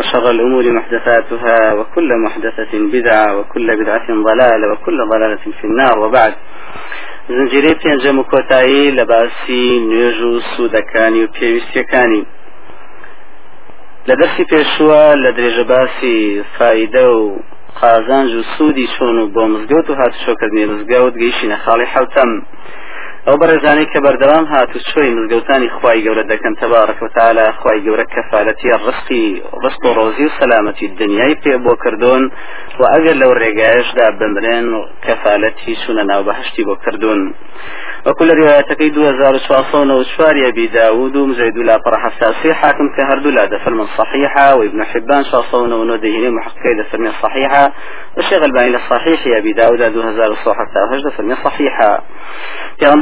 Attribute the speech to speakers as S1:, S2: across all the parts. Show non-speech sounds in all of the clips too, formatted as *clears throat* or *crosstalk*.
S1: وشر الأمور محدثاتها وكل محدثة بدعة وكل بدعة ضلالة وكل ضلالة في النار. وبعد زنجیرەی پێنجەم و کۆتایی لە باسی نوێژ و سوودەکانی و پێویستیەکانی لە دەستی پێشووە لە درێژە باسی فائیدە و قازانج و سوودی چۆن و بۆ مزگەوت و هاتوشۆکردنی مزگەوت گەیشتینە خاڵی حوتەم ئەو بەڕێزانەی کە بەردەوام هات و چۆی مزگەوتانی خی گەورە دەکەن تەبارەک وتعالى خی گەورە کەفاەتی ڕستی ڕست و ڕۆزی و سەلامەتی دنیای پێ بۆ کردوون و ئەگەر لەو ڕێگایشدا بمرێن و کەفاەتی سونە ناو بەهشتی بۆ کردوون. وەکو لە ریواەتەکەی 2494 أبي داود ومزيد لا فرح حساسي حاكم كهردو لا دفرم صحيحة وابن حبان شاصون ونودهين محققي دفرم صحيحة والشيخ الباني الصحيح أبي داود 2016 دفرم صحيحة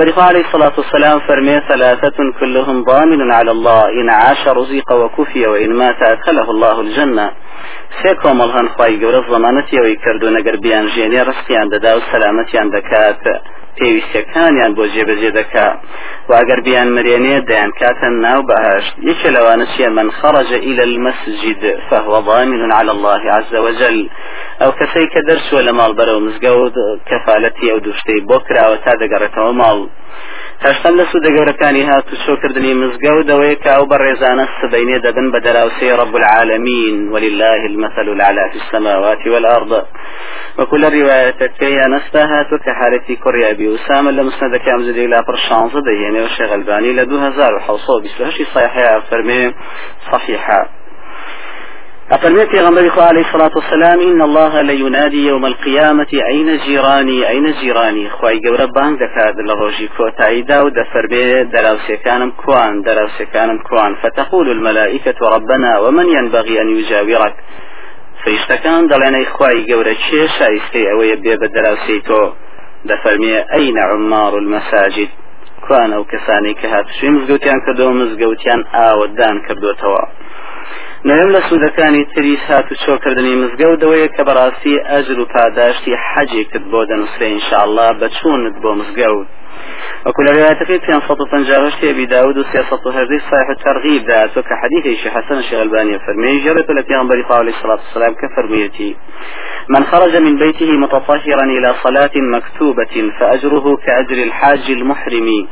S1: پیغمبر عليه الصلاة والسلام فرمي ثلاثة كلهم ضامن على الله. إن عاش رزق وكفي وإن مات أدخله الله الجنة. سێ کۆمەڵ هەن خی گەورە زمانەتیەوەی کردو نەگەر بیان ژێنێ ڕستیان دەدا و سەلامەتیان پێویستەکانیان بۆ جێبەجێ دەکا. واگەر بیان مرێنێ دەیان کاتە ناو بەهشت. یەکێ لەوانە چیە من خرج إلى المسجد فهو ضامن على الله عز وجل. ئەو کەسەی کە دەرچووە لە ماڵ بەرەو مزگەوت کەفاەتی ئەو دوشتەی بۆ کراوە تا دەگەڕێتەوە ماڵ. هەشتم لە سوودە گەورەکانی هات و شۆکردنی مزگەوت دەوەیە کە ئەو بەڕێزانە سبەینێ دەبن بە دەراوسەی رب العالمين ولله المثل الأعلى في السماوات والأرض. وكل رواية كي أنستا هاتو كحالتي كوريا بي أسامة لمسند كام زدي لا برشانزة ديني وشيخ الباني لدو هزار وحوصو بسوهشي صحيحة فرمي صحيحة. أفرمي في غمر عليه الصلاة والسلام إن الله لينادي يوم القيامة أين جيراني أين جيراني؟ خواي قورا بان دكاد لغوشي كوتاي داود فرمي دراوسي كانم كوان دراوسي كانم كوان. فتقول الملائكة ربنا ومن ينبغي أن يجاورك؟ فيشتكان دلنا إخواي قورا چه شايستي أوي بيب دراوسي تو دفرمي أين عمار المساجد؟ كوان أو كساني كهات شوي مزقوتيان كدو مزقوتيان آودان كردو توا نەوێم لە سوودەکانی تریس هات و چۆکردنی مزگەوتەوەیە کە بەڕاستی ئەجر و پاداشتی حەجێکت بۆ دەنووسێ ئینشاءله بەچوونت بۆ مزگەوت. وكل رواياتك في أنصت فنجاوشت أبي داود وسياسة هذه صحيح الترغيب. ذات كحديث شيخ حسن الشيخ الباني فرمي جرت لك يا عليه الصلاة والسلام كفرميتي. من خرج من بيته متطهرا إلى صلاة مكتوبة فأجره كأجر الحاج المحرم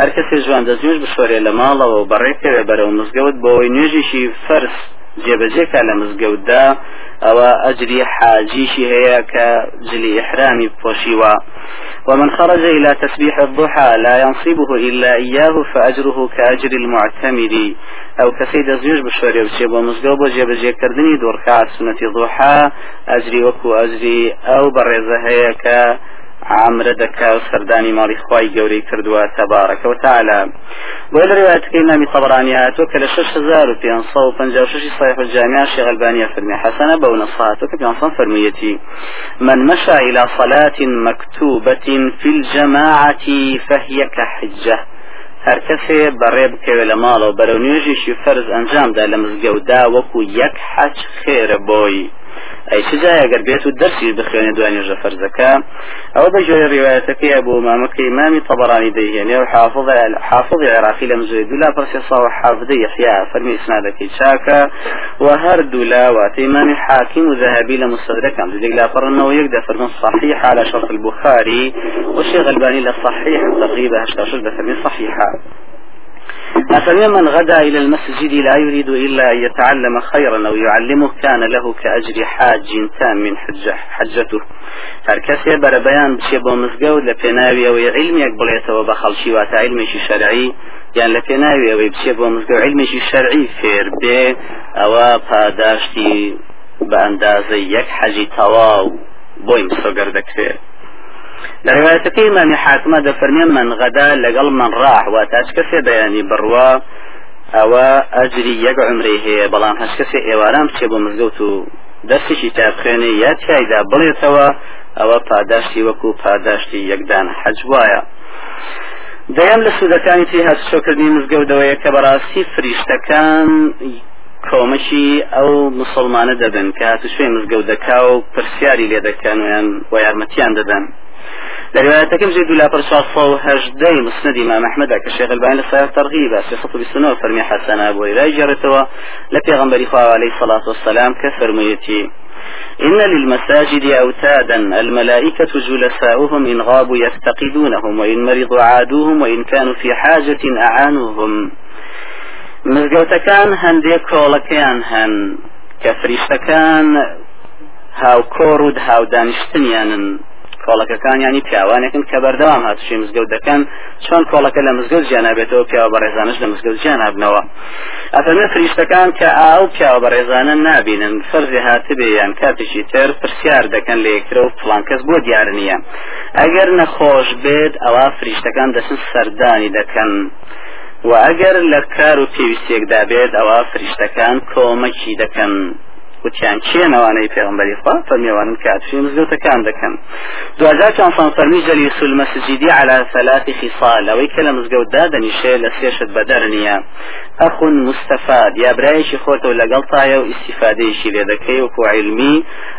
S1: هەر کەسێ جوان بشۆرێ لە ماڵەوە و بەڕێکەوێ بەرەو مزگەوت بۆەوەی نوێژیشی فەرس جێبەجێکە لە مزگەوتدا ئەوە ئەجری حاجیشی هەیە کە جلی إحرامی پۆشیوە ومن خرج إلى تسبيح الضحى لا ينصيبه إلا إياه فأجره كأجر المعتمر أو كسيد زيوج بشوري وشيب ومزقو بو جيب كردني دور كعب سنة ضحى أجري وكو أجري أو برزة هيك عامرە دەکا و سەردانی ماڵی خی گەورەی کردووە تەبارەکە و تعالا بۆ لە ڕێواتەکەی نامی طبرانی هاتووە کە لە 6556 صحيح الجامعة شيخ البانية فرمي حسنة بو نصاتك بيانصان فرميتي من مشى إلى صلاة مكتوبة في الجماعة فهي كحجة. بەڕێ بکەوێت لە ماڵەوە بەرەو نوێژیشی فەرز ئەنجامدا لە مزگەوتدا وەکو یەک حەج خێرە بۆی. ئەی چجا ئەگەر بێت و دەرسی بخوێنێ دوانی ژە فەرزەکە ئەوە بە ژێر ڕواەتەکەی بۆ مامەکەی مامی طبرانی دەیهێنێ و حافظ حافظ عراقی لە مزوی دولا پرسی ساوە حافظ یحیا فەرمی ئسنادەکەی چاکە و هەردوو لا واتەی مامی حاکم و ذهبی لە مستدركم لذلك لا فرنه يقدر فرمان صحيح على شرط البخاري. والشيخ الباني للصحيح تقريبا هشتاشر بفرمي صحيحة. أفمن من غدا إلى المسجد لا يريد إلا أن يتعلم خيرا أو يعلمه كان له كأجر حاج تام من حجة حجته. هركسي بر بيان بشي بو لبناوي أو علم يقبليته وبخلشي واتا علمي شرعي يعني لبناوي أو بشي بو مزقود علمي شرعي فير بي أو پاداشتي بأندازي يك حجي تواو بوي مسوقر دكتير لروايتكي من حاكمة دفرمي من غدا لقل من راح واتاش كسي بياني بروا او اجري يق عمري هي بلان هاش كسي ايوارام چه بمزقوتو دەستێکی تابخێنی یا تایدا بڵێتەوە ئەوە پاداشتی وەکو پاداشتی یەکدان حەج وایە. دەیان لە سوودەکانی تری هەستشۆکردنی مزگەوتەوەیە کە بەڕاستی فریشتەکان کۆمەشی ئەو مسلمانە دەبن کە هاتوشوێ مزگەوت دەکا و پرسیاری لێ دەکەن ویان و یارمەتیان دەدەن. لروايتكم زيد لا برشا صو هجدي مسند إمام أحمد كشيخ البعين لصير ترغيب سيخط بسنة فرمي حسن أبو إلا جرتوا لكي غنبري عليه الصلاة والسلام كفر ميتي إن للمساجد أوتادا الملائكة جلساؤهم إن غابوا يفتقدونهم وإن مرضوا عادوهم وإن كانوا في حاجة أعانوهم. مزگەوتەکان هەندێک کۆڵەکەیان هەن کە فریشتەکان هاو کۆڕ و هاو دانیشتنیانن کۆڵەکەکان ینی پیاوانێکن کە بەردەوام هاتوشی مزگەوت دەکەن چۆن کۆڵەکە لە مزگەوت جیانابێتەوە پیاوە بەڕێزانش لە مزگەوت جیانابنەوە. ئەفەرمێ فریشتەکان کە ئاو پیاوە بەڕێزانە نابینن فەرزی هاتبێ یان کاتێکی تر پرسیار دەکەن لە یەکرە و فلان کەس بۆ دیار نییە. ئەگەر نەخۆش بێت ئەوە فریشتەکان دەچن سەردانی دەکەن. و ئەگەر لە کار و پێویستێکدا بێت ئەوە فریشتەکان کۆمەکی دەکەن. وتیان چێنەوانەی پێغمبەری خوا؟ فەرمیێوانن کاتفی مزگەوتەکان دەکەن. دوجار چۆن فەرمی جەلی سول مەسجدی على ثلاث خصال ئەوەی کە لە مزگەوتدا دەنیشێ لە سێشت بەدەر نییە. ئەخون مستەفاد یا برایەکی خۆتەوە لەگەڵ تایە و ئیسیفادەیەشی لێ دەکەی وەکو علمی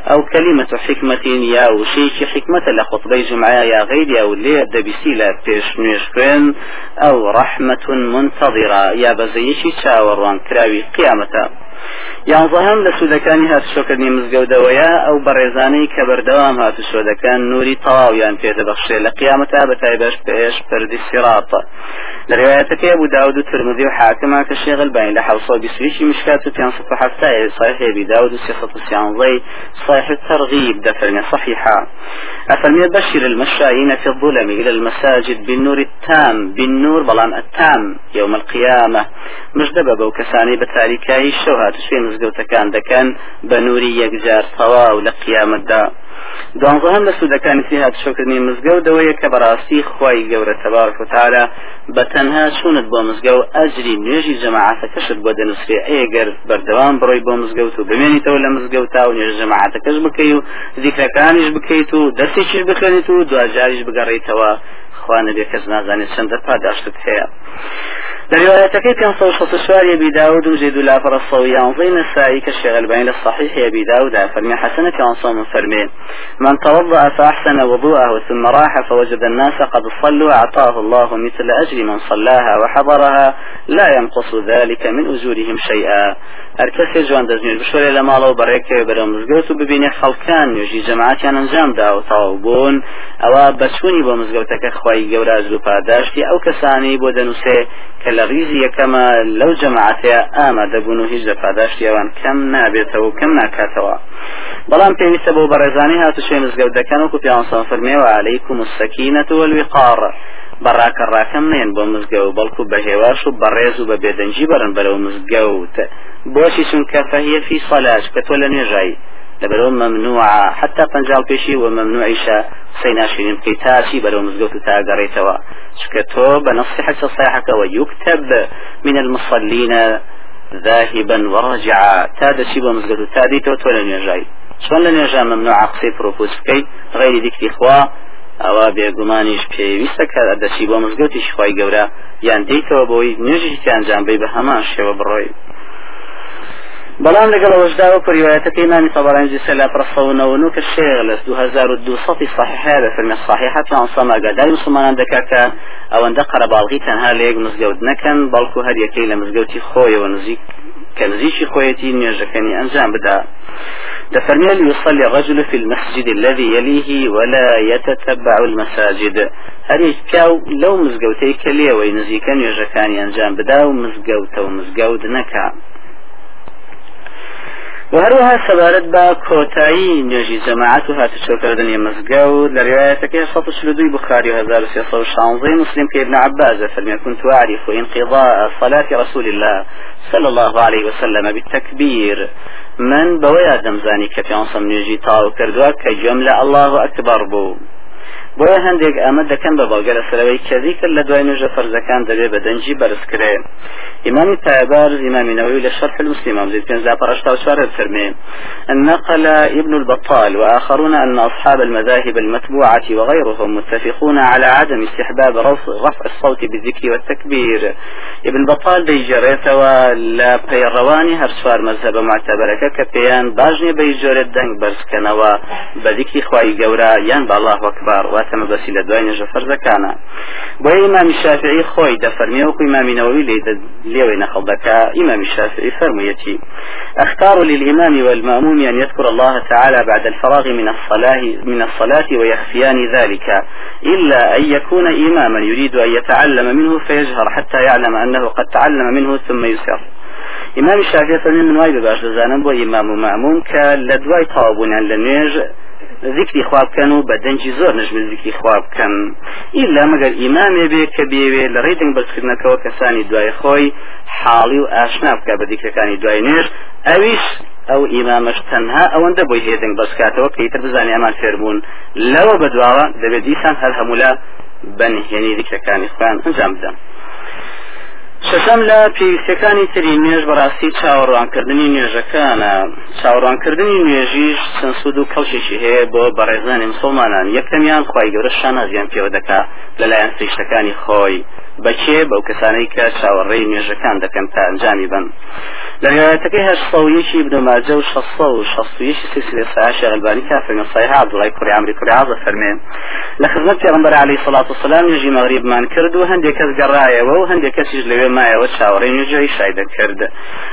S1: ئەو کەلیمەت حکمەتین یا وشەیەکی حکمەتە لە خطبەی جمعە یا غیری ئەو لێ دەبیسی لە پێش نوێش خوێن ئەو ڕەحمەت منتەظیرا یا بەزەیەکی چاوەڕوان کراوی یانزەهم لە سوودەکانی هاتوشۆکردنی مزگەوتەوەیە ئەو بەڕێزانەی کە بەردەوام هاتوشۆ دەکەن نوری تەواویان پێدەبەخشێ لە قیامەتا بە تایبەش پێش پردی سیڕاتە لە ڕوايەتەکە ابو داود و ترمذی و حاکمە کە شێغل باین لە حوصە بیسویشی مشکات و پیانسە و حفتای صحیح ابي داود و سيخط سيانزي صحيح الترغيب دفرنا صحيحة أفرمي بشر المشايين في الظلم إلى المساجد بالنور التام بالنور بلان التام يوم القيامة مش دبا بو كساني بتاريكاي الشوهات شوي مزقوتكان دكان بنوري يكجار طواو لقيامة دا دوانزەهم لە سوودەکانی هات شۆکردنی مزگەوتەوەیە کە بەڕاستی خی گەورە تەبارک و تعالا بە تەنها چونت بۆ مزگە و ئەجری نوێژی جەماعاتەکەشت بۆ دەنووسێ. ئەگەر بەردەوام بڕۆی بۆ مزگەوت و بمێنیتەوە لە مزگەوتا و نوێژ جەماعاتەکەش بکەی و زیکرەکانیش بکەیت و دەستێکیش بخێنیت و دوجاریش بگەڕیتەوە. خوانە بێ کەس نازانێت چەندە پاداشتت هەیە. لروايتك كان صوت شوار أبي داود وزيد لا فرصوي أنظين السائي كالشيخ البين الصحيح أبي داود فرمي حسنة كان صوم فرمي من توضأ فأحسن وضوءه ثم راح فوجد الناس قد صلوا أعطاه الله مثل أجر من صلاها وحضرها لا ينقص ذلك من أجورهم شيئا. هەرکەسێ جوان دەستنوێت بشۆرێ لە ماڵەوە بەڕێکەوە بەرەو مزگەوت و ببینێ خەڵکان نوێژی جەماعاتیان ئەنجامدا و تاو بوون. ئەوە بەچوونی بۆ مزگەوتەکە خی گەوراز و پاداشتی. ئەو کەسانی بۆ دەنووسێ کە لە ڕیزی یەکەمە لەو جەماعاتەیە ئامادەبوون و هیچ لە پاداشتی ئەوان کەم نابێتەوە و کەم ناکاتەوە. بەڵام پێویستە بۆ بەڕێزانی هاتوشێ مزگەوتەکان وکو پیانسان فەرمێوە عەلەیکم السەکینەت والوقار. بەڕاکە ڕاکە مەڕۆن بۆ مزگەوت بەڵکو بە هێواش و بەڕێز و بە بێدەنجی بەرن بەرەو مزگەوت. بۆشی چونکە فهي في صلاة کە تۆ لە نوێژایی؟ لەبەرەوە ممنوعە حتا پنجال پێشی و ممنوعیشە قسەی ناشرین بکەی تاچی بەرەو مزگەوت و تاگەڕێتەوە چکە تۆ بە نصی حەج صحیحەکەەوە یکتب من المصلين ذاهبا ورجعا تا دەچی بۆ مزگەوت و تا دیتەوە تۆ لە نوێژایی چۆن لە نوێژە ممنوع قسەی پرۆپۆس بکەی غیری دیکتی خوا ئەوە بێگومانیش پێویستە کە دەچی بۆ مزگەوتی خی گەورە یان دیتەوە بۆی نوێژی تیانجان بی بە هەمان شێوە بڕۆی بەڵام لەگەڵ ئەوەشداوە پریوایەتەکەی نامی طبرانجی سەلا پرسەونەوە کە شێغ لە 2200 صحیحە لە فەرمی صحیحە پیان سەماگاداری مسلمانان دەکات ئەوەندە قەرەباڵغی تەنها لە یەک مزگەوت نەکەن بەڵکو هەر یەکەی لە مزگەوتی خۆیەوە نزیک کە نزیکی خۆیەتی نوێژەکەنی ئەنجام بدا. دفرمي يصلي الرجل في المسجد الذي يليه ولا يتتبع المساجد. هەر پیاو لەو مزگەوتەی کە لێەوەی نزیکە نوێژەکانی ئەنجام بدا. و مزگەوتە و مزگەوت نەکە وهروها سەبارەت بە کۆتایی نوێژی جەماعات و هاتوچۆکردنی مزگەوت لە ڕوايتەکەی سەد شلودوی بخاري و 1316 مسلم كابن عباس فرمي كنت أعرف انقضاء صلاة رسول الله صلى الله عليه وسلم بالتكبير. من بويا دمزاني كفي عنصم نوێژی تاو کردووە کە جملة الله أكبر بو بۆیە هەندێک ئەمە دەکەن بە بەڵگە لە سەرەوەی کەزی کرد لە دوای نوێژە فەرزەکان دەبێت بە دەنجی بەرزکرێ إمام تابار إمام نووي لشرح المسلم ومزيد كان زابر أشتا وشارة فرمي نقل ابن البطال وآخرون أن أصحاب المذاهب المتبوعة وغيرهم متفقون على عدم استحباب رفع الصوت بالذكر والتكبير. ابن بطال بيجريت ولا بيرواني هرسوار مذهب معتبرك كبيان باجني بيجريت دنگ برسكنوا بذكر خواي قورا يان بالله أكبر واتم بسي لدوين جفر زكانا بو إمام الشافعي خوي دفرمي وكو إمام نووي ليوي نخضك إمام الشافعي فرميتي اختار للإمام والمأموم أن يذكر الله تعالى بعد الفراغ من الصلاة من الصلاة ويخفيان ذلك. إلا أن يكون إماما يريد أن يتعلم منه فيجهر حتى يعلم أنه قد تعلم منه ثم يسر. إمام الشافعي فرمي من وايد باش دزانم بو إمام ومأموم كالدواي طوابون لنيج ذكری خواب بکەن و بە دەنجی زۆر نژمن ذکری خواب بکەن ئیلا مەگەر ئیمامێ بێ کە بێوێ لە ڕێدنگ بەرزکردنەکەەوە کەسانی دوای خۆی حاڵی و ئاشنا بکە بە دیکەکانی دوای نێژ ئەویش ئەو ئیمامەش تەنها ئەوەندە بۆی هێدنگ بەسکاتەوە کەیتر بزانانی ئەمان فێربوون لەوە بەدواوە دەبێت دیسان هەر هەمولا بەنهێنی دیکەکانی خوان ئەنجام بدەن. شەشەم لە پێویستەکانی تری نوێژ بەڕاستی چاوەڕوانکردنی نوێژەکانە. چاوەڕوانکردنی نوێژیش سنسود و کەوشێکی هەیە بۆ بەڕێزانی مسلمانان. یەکەمیان خی گەورە شانازیان پێوە دەکا لەلایەن سیشتەکانی خۆی. بەچێ بەو کەسانەی کە چاوەڕێی نوێژەکان دەکەن تا ئەنجامی بن. روايتەکەی هەر سەویەکی ابن ماجە و شەسە و شەستویەکی سلسلة سعاشة الباني كافر من صحيح عبد الله كوري عمري كوري عزة فرمين لخدمت پیغمبر عليه الصلاة والسلام نجي مغرب من کرد و هەندێک کەس گەڕایەوە و هەندێک کەسیش لەوێ مایەوە چاوەڕێی نوێژەی شایدە کرد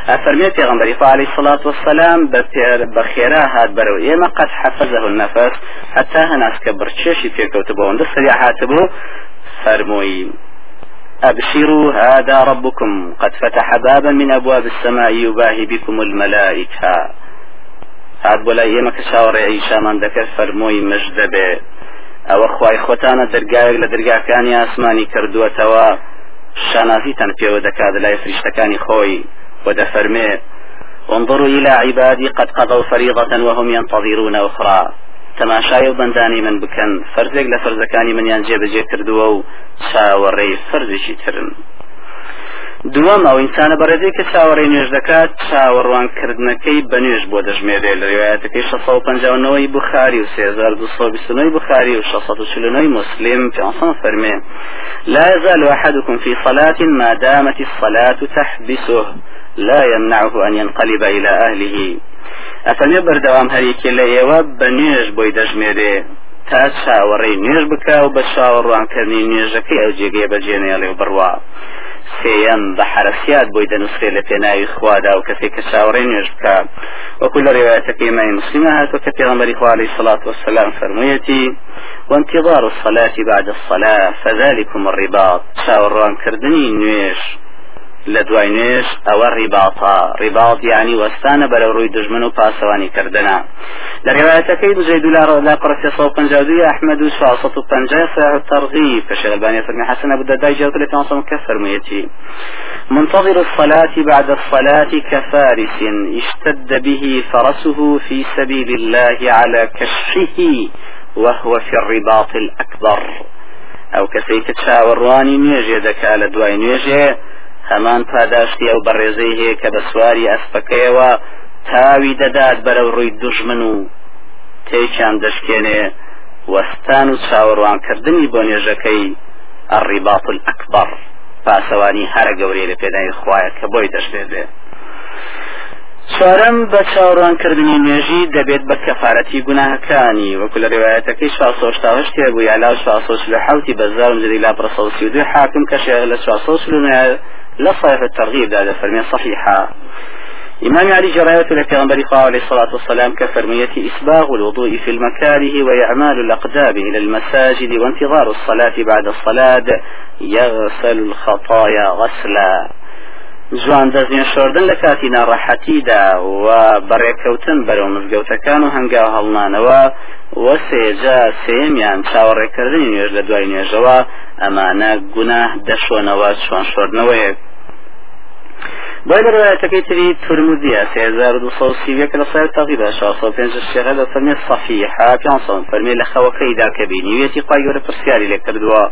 S1: ئەفەرمێ پیغمبری خوا عليه الصلاة والسلام بخێرا هات بەرەو. ئێمە قد حفظه النفس حتى هەناس کە برچێشی پێکەوت بۆ ئەوەندە سریع هاتبوو فەرمووی أبشروا هذا ربكم. قد فتح بابا من أبواب السماء يباهي بكم الملائكة. هاد بۆ لای ئێمە کە چاوەڕێ ئیشامان دەکرد فەرمۆی مژدە بێ ئەوە خی خۆتانە دەرگایەک لە دەرگاکانی ئاسمانی کردووەتەوە شانازیتان پێوە دەکات لای فریشتەکانی خۆی ودەفەرمێ انظروا إلى عبادي قد قضوا فريضة وهم ينتظرون أخرى. تەماشای و بەندانی من بکەن. فەرزێک لە فەرزەکانی منیان جێبەجێ کردووە و چاوەڕێی فەرزێکی ترن. دووەم ئەو ئینسانە بەڕێزەی کە چاوەڕێی نوێژ دەکات چاوەڕوانکردنەکەی بە بۆ دەژمێرێ. لە ڕێوایەتەکەی 659 بخاری و 3229 بخاری و 649 مسلم پیانسان فەرمێ لا يزال أحدكم في صلاة ما دامت الصلاة تحبسه لا يمنعه أن ينقلب إلى أهله. ئەفەمێ بەردەوام هەریکێ لە ئێوە بە نوێژ بۆی دەژمێرێ. تا چاوەڕێی نوێژ بکە و بە چاوەڕوانکردنی نوێژەکەی ئەو جێگەی بەجێنێڵێ و بڕوا. سێەم بە حرەسیات بۆی دەنووسێ لە پێناوی خوادا و کەسێک کە چاوەڕێ نوێژ بکە. وەکو لە ڕێوایەتەکەی مای مسلمە هاتوە کە پێغەمبەری خوا عەلەیهی سەڵات وەسەلام فەرموویەتی وانتظار الصلاة بعد الصلاة فذلكم الرباط. شاوەڕوان کردنی نوێژ لە دوای نوێش ئەوە ڕیباڵتا ڕیباڵ یعنی وەستانە بەرە ڕووی دژمن و پاسەوانی کردنا لە ڕێوایەتەکەی دژەی دولار لا قڕسێ سە پنجادوی ئەحمد و تەرغیب كشغلبانية فرمي حسن أبو الدرداء جاءت لتنصم كفرميتي منتظر الصلاة بعد الصلاة كفارس. اشتد به فرسه في سبيل الله على كشفه وهو في الرباط الأكبر. أو كسيك تشاورواني نيجي دكا لدواي نيجي هەمان پاداشتی ئەو بەڕێزەی هەیە کە بە سواری ئەسپەکەیەوە تاوی دەدات بەرەو ڕووی دوژمن و تێکیان دەشکێنێ وەستان و چاوەڕوانکردنی بۆ نێژەکەی ئەڕیباط ئەکبەر پاسەوانی هەرە گەورەی لە پێدای خوایە کە بۆی دەشتێ چوارم بە چاوەڕوانکردنی نوێژی دەبێت بە کەفاەتی گوناهەکانی وەکو لە ڕێوایەتەکەی شهشت هەبوو یا لا لە حوتی بەزارم جدی لا پرسەوسی دو حاکم کەشێ لە لا صحيح الترغيب هذا فرمية صحيحة. إمام علي جراية لكيغمبر عليه الصلاة والسلام كفرمية إسباغ الوضوء في المكاره وإعمال الأقدام إلى المساجد وانتظار الصلاة بعد الصلاة يغسل الخطايا غسلا. جوان دەستێن شۆردن لە کاتی ناڕەحەتیدا و بەڕێککەوتن بەرەو مزگەوتەکان و هەنگا هەڵنانەوە وە سێجا سێمیان چاوەڕێکردنی نوێژ لە دوای نوێژەوە ئەمانە گوناه دەشۆنەوە چۆن شۆردنەوەیەک بۆی لە ڕواەتەکەی تری تورمودیە سێزار دو سە سیوەکە لە سەر تەقیبە شاسە پێنج شێغە لە فەرمی صفیحا پیانسان فەرمی لە خەوەکەیدا کە بینیوێتی خی گەورە پرسیاری لێ کردووە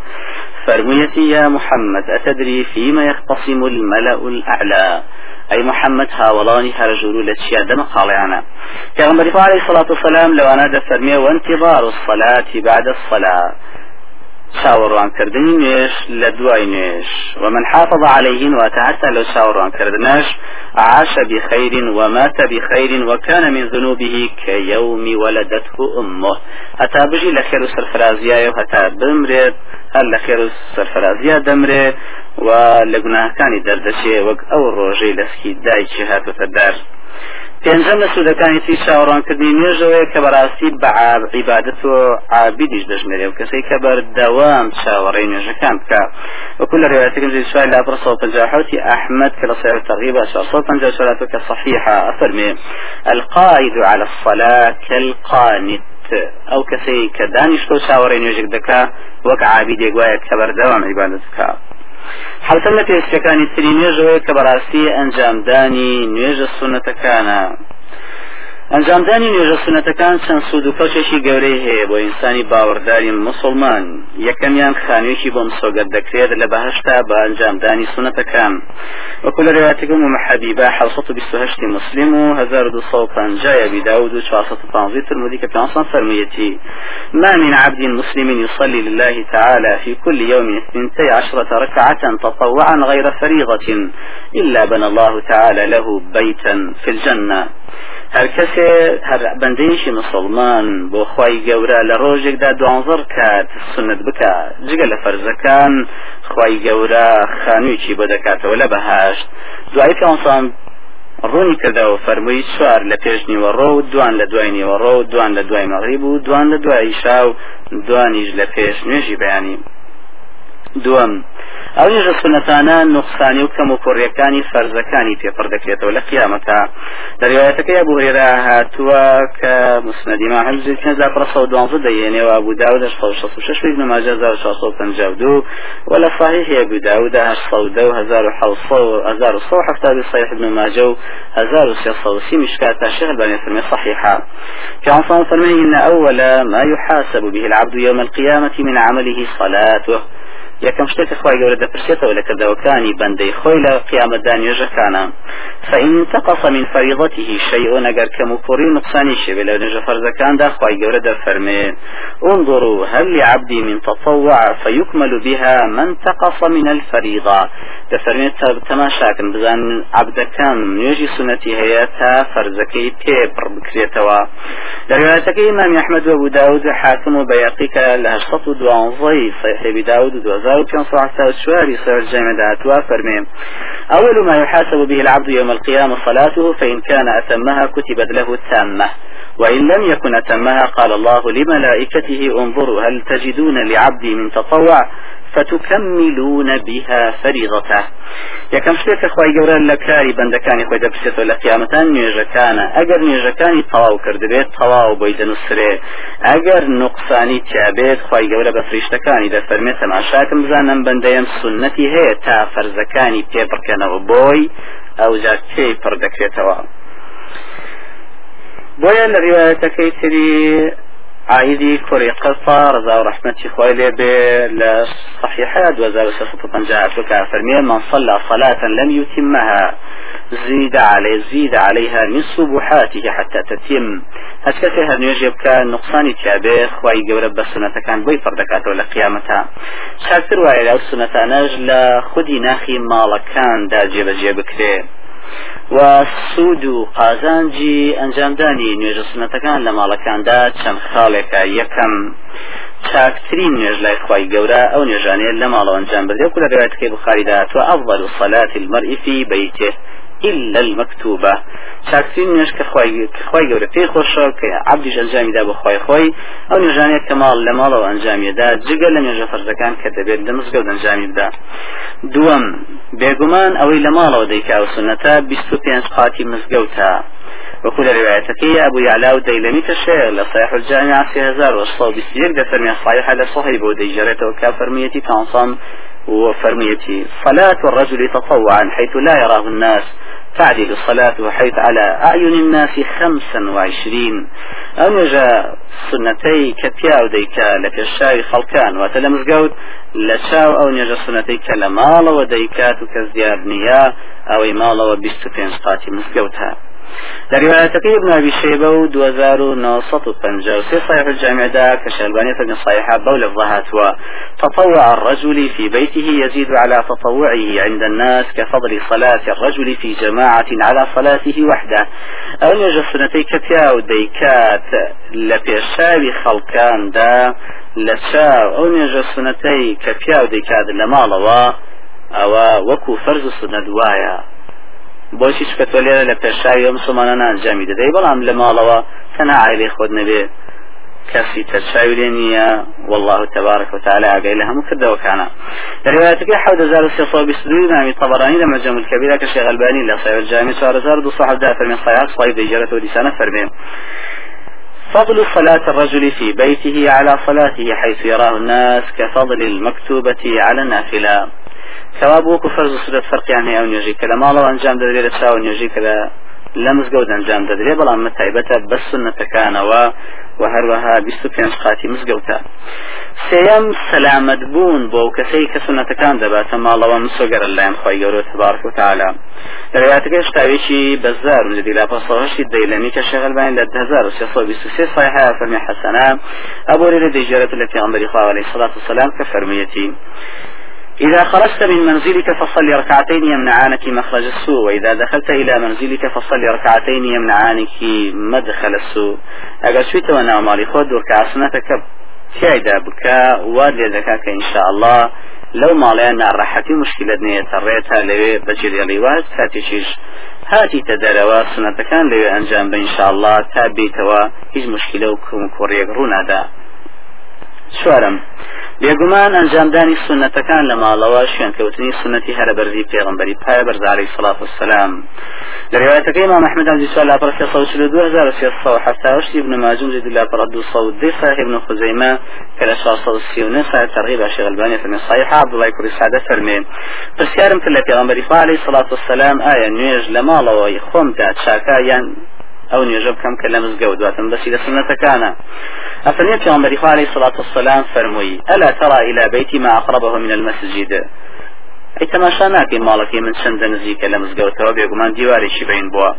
S1: فرميتي يا محمد أتدري فيما يختصم الملأ الأعلى. أي محمد هاولاني هرجولو لتشيا دم قالعنا كما عليه الصلاة والسلام لو أنا دفرمي وانتظار الصلاة بعد الصلاة. چاوەڕوانکردنی نوێش لە دوای نوێش ومن حافظ عليهن واتحتى لو چاوەڕوانکردنش عاش بخير ومات بخير وكان من ذنوبه كيوم ولدته أمه. هتا بجي لخير سرفرازيا هتا بمرد هل لخير سرفرازيا دمره و لقناهكاني دردشي وق أو الروجي لسكي دايشي هاتو فدار پێنجەم لە سوودەکانی سی چاوەڕانکردنی نوێژەوەی کە بەڕاستی بە عیبادەت و عابیدیش دەژمێرێ و کەسەی کە بەردەوام چاوەڕێی نوێژەکان بکە. وكل رواياتكم زي سؤال لا برصة وبنجاحوتي أحمد كلا صير تغيبة شخصة بنجاحوتك كصحيحة أفرمي القائد على الصلاة كالقانت. كسي كدانش تو شاورين يجيك دكا وك عابد يقوايا كبر دوام عبادتك حوتە لە پێستەکانی تری نوێژەوەی کە بەڕاستی ئەنجامدانی نوێژە سونەتەکانە. ئەنجامدانی نوێژە سنەتەکان چەند سوود و کەوچێکی گەورەی هەیە بۆ ئینسانی باوەڕداری مسلمان. یەکەمیان خانوێکی بۆ مسۆگەت دەکرێت لە بەهشتا بە ئەنجامدانی سنەتەکان. وەکو لە ڕێواتەکەم و محەبیبە 1920 مسلم و 1250 أبي داود و 415 ترمذي كبتانصان فرميتي ما من عبد مسلم يصلي لله تعالى في كل يوم اثنتي عشرة ركعة تطوعا غير فريضة إلا بنى الله تعالى له بيتا في الجنة. هەر کەسێ هەر بەندەیشی مسلمان بۆ خی گەورە لە ڕۆژێکدا دوانزەر کات سنت بکە. جگە لە فەرزەکان خی گەورە خانوویی بۆ دەکاتەوە لە بەهاشت دوای پێسان ڕوونی کردەوە فەرمووی چوار لە پێشنیوە ڕۆ و دوان لە دوای نیوەڕۆ و دوان لە دوای مەغریب و دوان لە دوای شاو دوانیش لە پێش نوێژی بەیانی. دووەم ئەو نێژە سنەتانە نقصانی و کەم و کوڕیەکانی فەرزەکانی پێپڕ دەکرێتەوە لە قیامەتە دەریوایەتەکەی بوهێرا هاتووە کە و دوانزە دەیێنێەوە ئەبوو داودە شش نماجە 1650 ولا صحيح أبو داود هشصودة وهزار وحوصة وهزار وصو حفتى صحيح ابن ماجه وسيصة وسي مشكات الشيخ الباني فرمي صحيحة كان صلى فرمي إن أول ما يحاسب به العبد يوم القيامة من عمله صلاته یەکەم شتێک خخوای گەورە دەپرسێتەوە لە کردەوەکانی بەندەی خۆی لە قیامەدا نوێژەکانە فإن تقص من فريضته شيء نجر كمكوري نقصاني شبه لو نجا فرزا كان دا خواي جورة دا انظروا هل لعبدي من تطوع فيكمل بها من تقص من الفريضة دا فرمي تماشاكن بزان عبدا كان يجي سنتي هياتا فرزكي بيبر بكريتوا لروايتك إمام أحمد وابو داود حاكم وبياقيك لهشتط دوان ضيف صحيح بداود دوان 1524 صحيح الجامع دعاتوا أول ما يحاسب به العبد يوم القيامة صلاته فإن كان أتمها كتبت له التامة. وإن لم يكن أتمها قال الله لملائكته انظروا هل تجدون لعبدي من تطوع؟ فتكملون بها فريضته یەکەم شتێکە خی گەورە لە کاری بەندەکانی خۆی دەپسێتەوە لە قیامەتان نوێژەکانە. ئەگەر نوێژەکانی تەواو کردبێت تەواو بۆی دەنووسرێ. ئەگەر نقصانی تیابێت خی گەورە بە فریشتەکانی دەفەرمێت تەماشاکم بزانم بەندەیەم سنەتی هەیە تا فەرزەکانی پێبڕکەنەوە بۆی ئەو جار کێی پڕ دەکرێتەوە. بۆیە لە ڕواەتەکەی تری عائدي كوري قصة رضا ورحمة خوي لبي لصحيحة دوزار وسفة طنجاء فرمية. من صلى صلاة لم يتمها زيد عليه زيد عليها من صبحاته حتى تتم. هسكتي هر نيجي بكا نقصان تيابي خواي قورب بسنة كان بوي فردكاته لقيامتها شاكتر وعلى السنة نجل خدي ناخي مالكان دا جيب جيب كريه و سوود و قازانجی ئەنجامدانی نوێژە سنەتەکان لە ماڵەکاندا چەند خاڵێکە یەکەم. چاکترین نوێژ لای خی گەورە ئەو نێژانێت لە ماڵەوە ئەنجام بدێ و لە ڕێتەکەی بخاریدا تو ئەفضل صلاة المرء في بيته إلا المكتوبة. چاکترین نوێش کە خی گەورە. پێی خۆشە کە عبدیش ئەنجامیدا بە خۆی خۆی. ئەو نێژانێت کە ماڵ لە ماڵەوە ئەنجامیدا جگە لە نێژە فەرزەکان کە دەبێت لە مزگەوت ئەنجامی بدا دووەم بێگومان ئەوەی لە ماڵەوە دەیکا و سنەتە 25 قاتی مزگەوتە. وكل روايتك أبو يعلى وديلمي كشير لصحيح الجامع في هزار وصلوا بسير دفرمي صحيح على صحيح ودي جريته وكافرميتي تنصم وفرميتي صلاة الرجل تطوعا حيث لا يراه الناس تعدل صلاته حيث على أعين الناس خمسا وعشرين. أم يجا سنتي كتيا وديكا لك الشاي خلقان وتلمز قود لشاو أو يجا سنتي كلمال وديكات كزيار أو مال وبستو بين قاتي مزقوتها لروايتك ابن أبي شيبة و دوزار ونصط وطنجة وسي صحيح الجامع دا كشالبانية ابن صحيحة بول الظهات تطوع الرجل في بيته يزيد على تطوعه عند الناس كفضل صلاة الرجل في جماعة على صلاته وحده. أو نجا سنتي كتيا وديكات لبيشاوي خلقان دا لشاو نجا سنتي كتيا وديكات لمالوا أو وكو فرز دوايا بۆچی چکە تۆ لێرە لە پێشاوی مسلمانە ئەنجامی دەدەی بەڵام لە ماڵەوە تەنها عیلی خۆت نەبێ کەسی تەرچاوی لێ نییە والله تبارك وتعالى ئاگەی لە هەموو کردەوەکانە لروايتك حول زار السيصة بسدوي نامي طبراني لما جمع الكبيرة كشيخ الباني لا صحيح الجامع شهر زار دو صاحب دافر من صحيح صحيح ديجرة وديسانة فرمين فضل صلاة الرجل في بيته على صلاته حيث يراه الناس كفضل المكتوبة على النافلة. کەوا بۆکو فەرز و سودەت فەرقیان هەیە ئەو نوێژی کە لە ماڵەوە ئەنجام دەدرێت لە چاوە نوێژی کە لە مزگەوت ئەنجام دەدرێ بەڵام مەتایبەتە بە سنەتەکانەوە و هەروەها 25 قاتی مزگەوتە. سێم سەلامت بوون بۆ کەسەی کە سنەتەکان دەباتە ماڵەوە مسۆگەرە لایەن خۆی گەورە تبارک و تعالی لەڕاتەکە شتاوێکی بەزار لەدی لا پاسەوەشی دەیلەمی کە شەغلبان لە 1923 صحيحة فرمي حسنة أبو ريري ديجارة التي عمر عليه الصلاة والسلام كفرميتي إذا خرجت من منزلك فصل ركعتين يمنعانك مخرج السوء وإذا دخلت إلى منزلك فصل ركعتين يمنعانك مدخل السوء. أقل شويت وأنا مالي خود وركع سنتك تيايدا بكا وادي ذكاك إن شاء الله لو ماڵیان ناڕەحەتی مشکلت نییە تەڕێتە لەوێ بەجێری واز کاتێکیش هاتی تەدەرەوە سنەتەکان لەوێ ئەنجام بە ئینشاءله تا بیتەوە هیچ مشکلە و کوم کوڕێک ڕوونادا. چوارم بێگومان ئەنجامدانی سنەتەکان لە ماڵەوە شوێنکەوتنی سنەتی هەرە بەرزی پێغمبەری پایە بەرزاری سڵات وسلام. لە ڕوايەتەکەی ما محمد عزیز لا وشتي ابن ماجون زيد لا دي صحيح ابن خزيمة كلا شاء صوت سيوني صحيح ترغيب عشي غلباني فرمي صحيح عبد الله يكوري سعادة فرمي پرسیارم کرد لە پێغمبەری عليه الصلاة والسلام ئایا نوێژ لە ماڵەوەی خۆمدا چاکە یان ئەو نوێژە بکەم کە لە مزگەوت دواتم بەسی لە سنەتەکانە أفرمي في عمر عليه الصلاة والسلام فرموي ألا ترى إلى بيتي ما أقربه من المسجد؟ أي تماشا ناكي مالكي من شند نزيك لمزقوتها بيقمان ديواري شبين بوا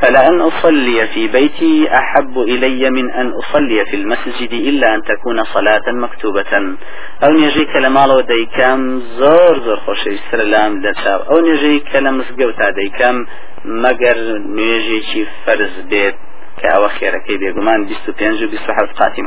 S1: فلأن أصلي في بيتي أحب إلي من أن أصلي في المسجد إلا أن تكون صلاة مكتوبة أو نجيك لمالو ديكام زور زور خوشي سرلام لشاب أو نجيك لمزقوتا ديكام مگر نوێژێکی فەرز بێت کە ئەوە خێرەکەی بێگومان 25 و 27 قاتی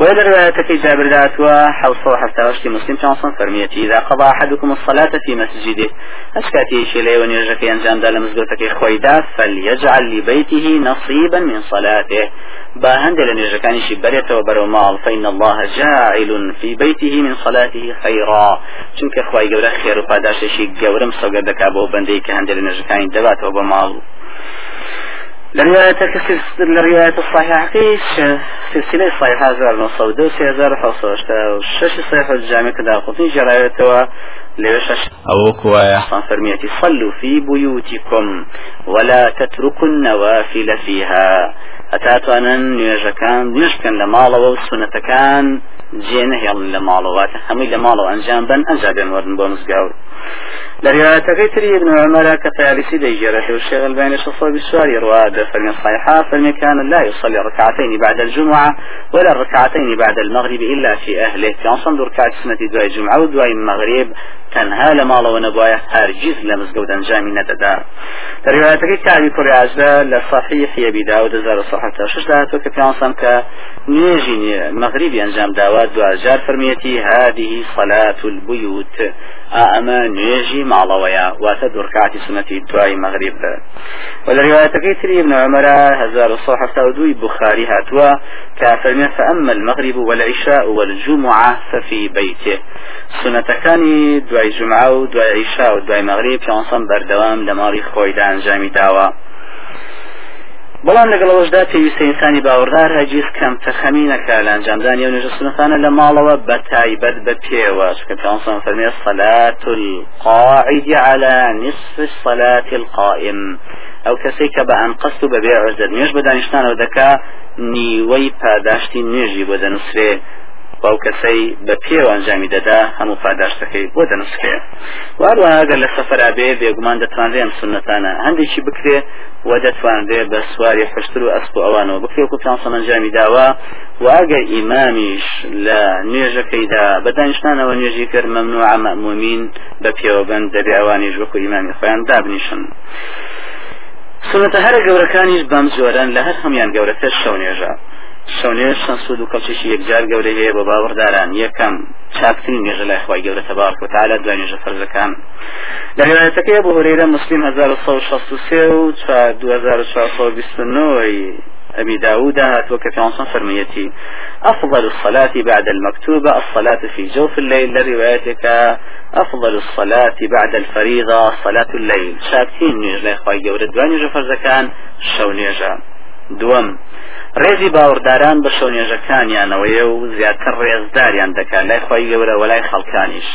S1: وإلى رواية جابر ذاتوا حوصة حتى وشتي مسلم شانصن فرميتي إذا قضى أحدكم الصلاة في مسجده أشكاتي شيلي ونيرجك ينجام دال مزقوتك خويدا فليجعل لبيته نصيبا من صلاته. باهند لنيرجكاني شبريت وبرو مال فإن الله جاعل في بيته من صلاته خيرا. چونك خوي قورا خير وقاداش شي قورم سوقدك أبو بندي كهند لنيرجكاني دبات وبمال لرواية الرواية الصحيحة كيش سلسلة صحيحة زار نصو دو سي هزار حوصة وشش صحيحة الجامعة كدا قطني جرايتها لوشش. أو كوايا فرميتي صلوا في بيوتكم ولا تتركوا النوافل فيها. أتاتوا أنا نيجكان نيجكان لمالا وسنتكان جێنە هێڵن لە ماڵەوەاتە هەمووی لە ماڵەوە ئەنجام بن ئەنجابێن وەرن بۆ مزگاوت لە ڕوايەتەکەی تری ابن عمر كطيالسي ديجرة والشيخ الباني شصو بسواري رواد فرمي الصحيحة فرمي كان لا يصلي ركعتين بعد الجمعة ولا الركعتين بعد المغرب إلا في أهله. كان صندور ركعة سنة دواء الجمعة ودواء المغرب تەنها لە ماڵەوە نەبواە هەرگیز لە مزگەوت ئەنجامی نەدەدا دەریواتەکەی کاری کوڕیاجدا لە صحی حیەبیدا و دەزار شش داهاتۆ کە پیانسان کە نوێژی مەغریبی ئەنجام داوا دوجار فەرمیەتی هذه صلاة البيوت. ئەمە نوێژی ماڵەوەیە واتە دوورکاتی سنەتی دوای مەغریب و لە ڕواەتەکەی تری ابن عمر 1972 بخاري هاتوا. كافرمي فأما المغرب والعشاء والجمعة ففي بيته. سنة كان دواي جمعة ودواي عشاء ودواي مغرب. كانصم بردوام لماري خويدا انجامي داوا. بەڵام لەگەڵەوەشدا پێویستە ئینسانی باوەڕدار هەجیز کەم تەخەمینەکە لە ئەنجامدانی و نوێژە سنەتانە لە ماڵەوە بە تایبەت بە پێوە کە پیانسان فەرمێ صلاة القاعد على نصف الصلاة القائم ئەو کەسێک کە بە ئەم قەست و بەبێ عزت نوێژ بە دانیشتانەوە دەکا نیوەی پاداشتی نوێژی بۆ دەنووسێ باو کەسەی بە پێوە ئەنجامی دەدا هەموو پاداشتەکەی بۆ دەنووسکێ واروە ئەگەر لە سەفرا بێ بێگومان دەتوانرێ ئەم سنەتانە هەندێکی بکرێ و دەتوانرێ بە سواری حشتر و ئەسپ ئەوانەوە. بکرێ و پلانسەم ئەنجامی داوە واگە ئیمامیش لە نوێژەکەیدا بە دانیشتانەوە نوێژی کرد مەمنوع مەمومین بە پێوەبند دەبێ ئەوانیش وەکو ئیمامی خۆیان دابنیشن. سنەتە هەرە گەورەکانیش بەم جۆرەن لە هەر هەمیان گەورەتر شەو نێژە شەونێ سەسود و کەڵکیشی یەکجار گەورە هەیە بە باوەڕداران. یەکەم چاکترین نێژە لای خی گەورە تەبارک و تعالی دوای نێژە فەرزەکان. لە هێوایەتەکەی بۆ هورێرە مسلیم 1963 و 2429 أبي داود هاتوك في عنصر فرميتي أفضل الصلاة بعد المكتوبة الصلاة في جوف الليل. لروايتك أفضل الصلاة بعد الفريضة صلاة الليل. شاكتين نيج لا إخوة جورد وانيج فرزكان شو نيجا دوم ڕێزی باوەڕداران بە شەونێژەکانیانەوەیە و زیاتر ڕێزداریان دەکات لای خۆی گەورە و لای خەڵکانیش.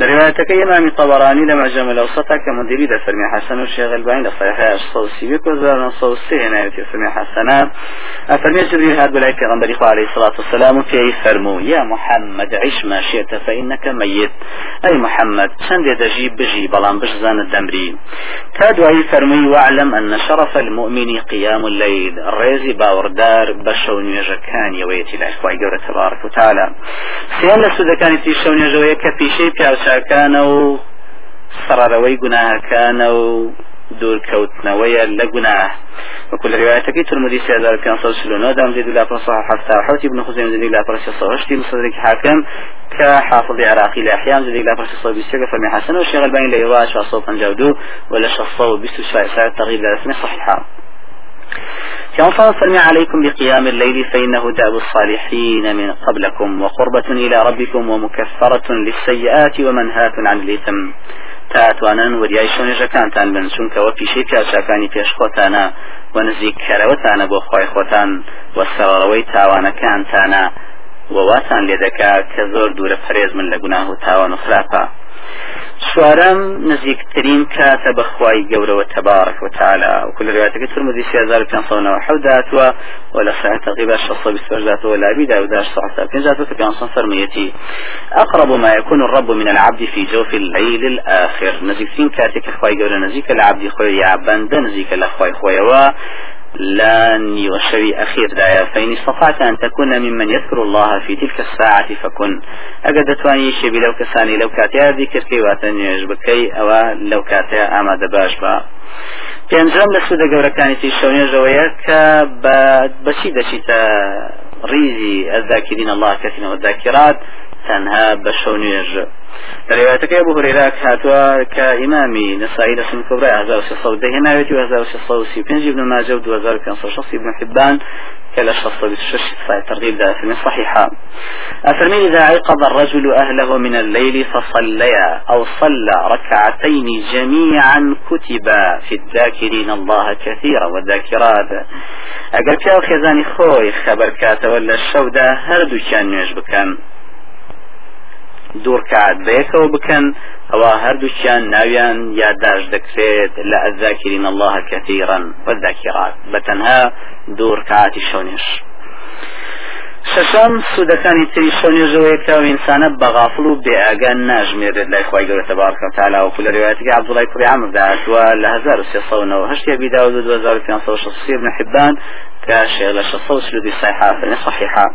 S1: لروايتك إمام طبراني لما جمع الأوسطة كمديري ده فرمي حسن والشيخ الباني لصحيح الصوصي وكذا الصوصي هنا يتي فرمي حسنا أفرمي جبريل هاد بلاي پیغمبر عليه الصلاة والسلام في فرمو يا محمد عش ما شئت فإنك ميت أي محمد چند دجي بجي بلان بجزان الدمري تادوي فرمي واعلم أن شرف المؤمن قيام الليل الريزي باوردار بشون يجكان يويتي لأخوة تبارك وتعالى سيان لسودكان تيشون يجوية كفيشي پیاوچاکانە و سەرەرەوەی گوناهەکانە و دوورکەوتنەوەیە لە گوناه وكل روايتك ترمذي سي هزار كان صلى الله دام زيد لا صح حتى حوتي ابن خزيمة زيد لا برس صوشتي مصدرك حاكم كحافظ عراقي لأحيان. زيد لا برس صوب بيسيق فمي حسن. والشيخ البين لإيواش وصوفا جودو. ولا شخصو بيسو شاء تغيب لأسمي صحيحة. كما فرمي عليكم بقيام الليل فإنه داب الصالحين من قبلكم وقربة إلى ربكم ومكفرة للسيئات ومنهاة عن الإثم. تاتوانن وریای شوێژەکانتان بن چونکەوە پیشەی پیاچەکانی پێشخۆتانە و نزیککەرەوەتانە بۆ خۆی خۆتان و سەڕەوەی تاوانەکانتانە وواتان کە زۆر دوورە پەرێز من و تاوان خراپە چوارم نزیکترین کاتە بەخوای گەورەوە تبارك وتعالى وكل رواياتك ترمذي في هزار كان صونا وحودات ولا ساعة تقريبا شخص بسفرجات ولا بدا وداش صحة كنجات كان صن فرميتي أقرب ما يكون الرب من العبد في جوف الليل الآخر. نزيكتين كاتك أخوي قول نزيك العبد خوي يعبان نزيك الاخوي خوي لا وشوي أخير دايا فإن استطعت أن تكون ممن يذكر الله في تلك الساعة فكن. أقد تواني شبي لو كساني لو كاتيا ذكر كي واتنيش بكي أو لو كاتيا أما دباش با. پێنجم لە سوودە گەورەکانیتی شەونێژەوەیە کە بەچی دەچیتە ڕیزی ئەزداکردین الله کەسینەوە ذاکرات. تەنها بە شەو نوێژ روايتك أبو هريرة كاتوا كإمامي نسائي لسن كبرى 1600 دهناويتي و 1635 ابن ماجه و 2560 ابن حبان كلا شخص بشش ترغيب ذا في صحيحة أفرمي إذا عقد الرجل أهله من الليل فصليا أو صلى ركعتين جميعا كتبا في الذاكرين الله كثيرا والذاكرات أقل كاو خزاني خوي خبر كاتا ولا الشودة هردو كان يجبكان دوورکات بەیەکەوە بکەن ئەوە هەردووچیان ناویان یادداش دەکرێت لە ئەذاکرین الله کەثیرا وەذاکرات. بە تەنها دوورکاتی شەونێش شەشەم سوودەکانی تری شەونێژەوەیەکە و ئینسانە بەغافڵ و بێئگان ناژمێرێت لای خی گەورە تبارکە تعالا و لە روایەتی عبدوڵای داهاتوە لە 1390 هەشتی بیدا و 2560 ابن حبان كاشي لشخص سلودي صحيحة صحيحة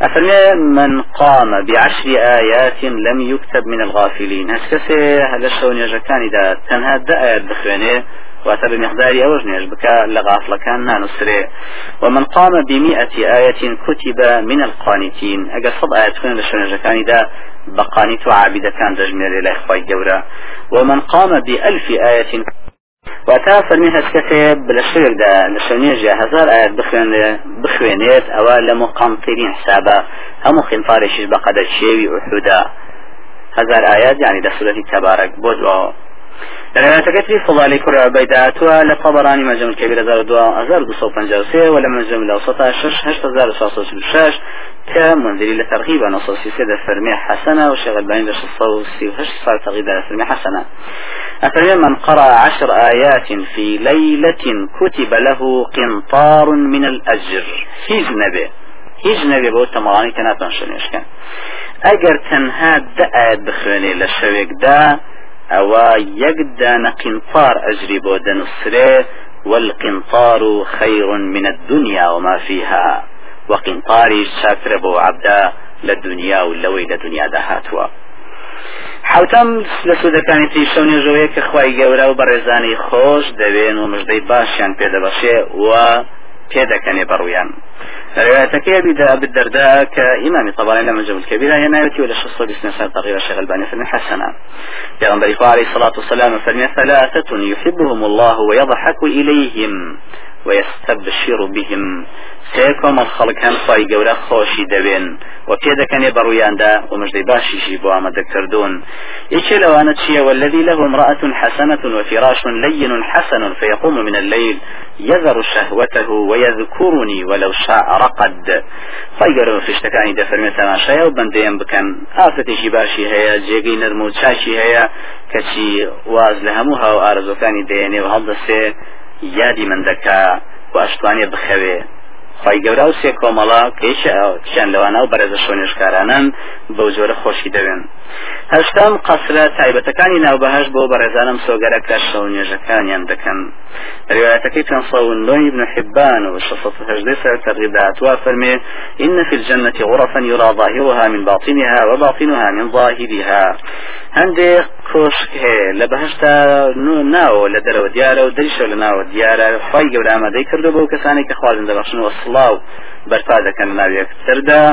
S1: أفرمي من قام بعشر آيات لم يكتب من الغافلين هسكسي هذا الشون يجكان إذا تنهى دائر بخوانه واتە بمقداری ئەوەش نێژ بکە لە غافلەکان نانووسێ ومن قام بمئة آية كتب من القانتين. ئەگەر صد آية كن لە شوێنەکانیدا بقانیت و عابدەکان دەژمێرێ لای خی گەورە ومن قام بألف آية واتا فەرمی هەستکەسێ لە شوێکدا لە شوێنێژە هزار ئاەت بخوێنێت ئەوە لە مقامترین حسابە هەموو خینفارێکیش بە قەدە شێوی ئوحودا هزار ئايات يعني ده سورة تبارك بوزوا روايتك فضالي كرة عبيداتها لطبراني مجمع الكبير أزار دوا أزار دو صوب سي ولا مجمع صاصة شش كمنذري لترغيب نصوصي سيدة فرمية حسنة وشغل بين لش الصوصي وهش صار ترغيب فرمية حسنة أفرمي من قرأ عشر آيات في ليلة كتب له قنطار من الأجر. هيج نبي هيج نبي بو تمراني كانت نشنيش كان أجر تنها دأت بخواني لشويك دا أو يقدان قنطار أجري بود نصره والقنطار خير من الدنيا وما فيها وقنطاري شاكر بو عبدا للدنيا ولوي لدنيا دهاتوا حوتم لە سوودەکانی شەو نێژەوەیە کە خی گەورە و بەڕێزانی خۆش دەوێن و مژدەی باشیان پێدەبەشێ و پێدەکەنێ بەڕویان. روايتك بدا بالدرداء كإمام طبعا لما جاب الكبيرة ينايتي ولا شخص بسنة سنة تغيير الشيخ الباني فمن حسنا يغنبري عليه الصلاة والسلام فمن ثلاثة يحبهم الله ويضحك إليهم. ويستبشر بهم. سيكم الخلق هم خواهي قولا خوشي دوين وبيدا كان يبرويان دا ومجدي باشي جيبوا عما دكتردون إيش لو أنا تشي والذي له امرأة حسنة وفراش لين حسن فيقوم من الليل يذر شهوته ويذكرني ولو شاء رقد. فايقروا في اشتكاني دا فرمي تماشايا وبندين بكن آفتي شي باشي هيا جيقي نرمو تشاشي هيا كشي واز لهموها وآرزو كاني ديني سي یادی من دەکا و ئەشتوانێ بخەوێ. خی گەورە و سێ کۆمەڵا کێشیان لەوانە و بەرەزە شوێنشکارانن بەو جۆرە خۆشی دەوێن. هەشتم قەسرە تایبەتەکانی ناوبەهش بۆ بەڕێزانم سۆگەرە کە شەو نێژەکانیان دەکەن. روايتك كان صون ابن حبان وشصة هجدي سرقدات وفرمي إن في الجنة غرفا يرى ظاهرها من باطنها وباطنها من ظاهرها. هەندێک کۆشک هەیە لە بەهشتا ناوە لە دەرەوە دیارە و دەریشە لە ناوە دیارە خی گەورە ئامادەی کردو بەو کەسانی کە خوازن دەبخشن وە سڵاو بەرپا دەکەن ناوێک تردا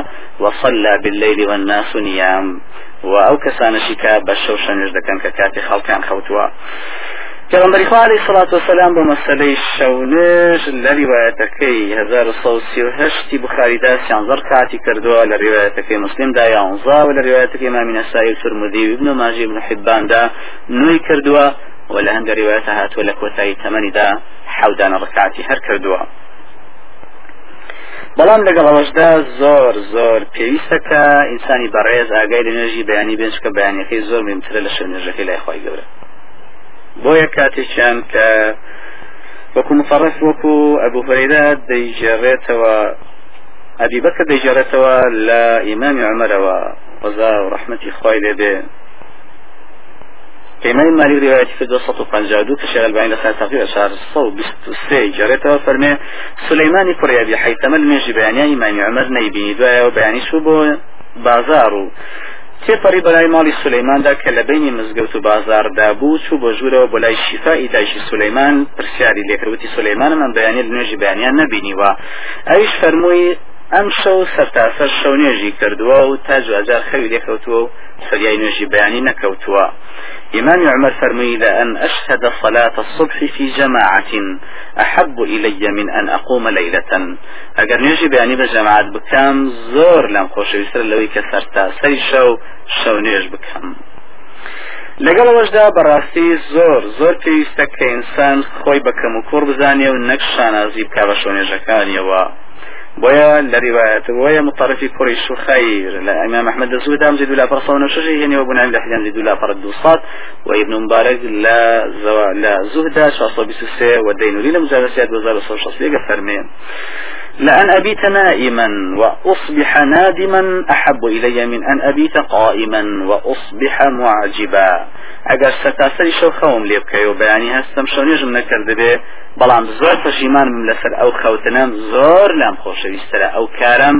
S1: وصلى بالليل والناس نيام و ئەو کەسانشی کە بە شەو شەنج دەکەن کە کاتی خەڵکان خەوتووە. پێغمبەری خوا عليه الصلاة والسلام بۆ مەسلەی شەونش لە ریواەتەکەی 1970 بخاریدا سیانزەر کاتی کردووە لە ریواەتەکەی مسلمدا یانزا و لە ریواەتەکەی مامی نەسایی و ترمذی و ابن ماجی بن حباندا نوی کردووە و لە هەندە ریواەتە هاتووە لە کۆتایی تەمەنیدا حەودانە ڕکاتی هەر کردووە. بەڵام لەگەڵ ئەوەشدا زۆر زۆر پێویستەکە ئینسانی بەڕێز ئاگای لە نوێژی بەیانی بێنچکە بەیانەکەی زۆر مهمترە لە شەو نوێژەکەی لای خۆی گەورە. بۆیە کاتێکیان کە وەکو مفەڕف وەکو ئەبوو فەریدا دەیجێڕێتەوە ئەبی بەکە دەیجێڕێتەوە لە ئیمامی عمەرەوە. وەزا و ڕحمەتی خۆی لێبێ كإمام مالك رواية في دوسة وقنجادو كشيخ البعين لسنة تقريبا شهر صو بستوسي جاريته فرمي سليماني كوريا بي حيثما المنجي بياني إمام عمر نيبيني دوايا وبياني شو بو بازارو تێپەڕی بەلای ماڵی سولەیماندا کە لە بینی مزگەوت و بازاردا بوو چوو بۆ ژوورەوە بۆ لای شیفای دایشی سولەیمان پرسیاری لێکردوتی سولەیمانە من بەیانی نوێژی بەیانیان نبینیوە ئەویش فەرمووی ئەم شەو سەرتاسەر شەو نوێژی کردووە و تا جوازار خەوی لێکەوتووە و سەریای نوێژی بەیانی نەکەوتووە. إمام عمر فرمي لأن أشهد صلاة الصبح في جماعة أحب إلي من أن أقوم ليلة. أجر نجي بياني بجماعة بكام زور لم خوش يسر لوي كسرتا سري شو شو نيج بكام لەگەڵ ئەوەشدا بەڕاستی زۆر زۆر پێویستە کە ئینسان خۆی بەکەم و کوڕ بزانێ و نەک شانازی بکە بە شۆنێژەکانیەوە بويا لرواية بويا مطرفي قريش خير لا إمام أحمد الزهد أم زيد لا فرصة ونشجي يعني وابن عمد أحيان زيد لا فرد دوصات وابن مبارك لا زوا لا زهد شخص بسوسة والدين لي لمجالسات وزارة شخص ليقى فرمين لأن أبيت نائما وأصبح نادما أحب إلي من أن أبيت قائما وأصبح معجبا. ئەگەر سەتاسەری شەو خەوم لێ بکەی و بەیانی هەستم شەونێژم نەکردبێ بەڵام زۆر پەشیمانم لەسەر ئەو خەوتنم زۆر لام خۆشەویسترە ئەو کارم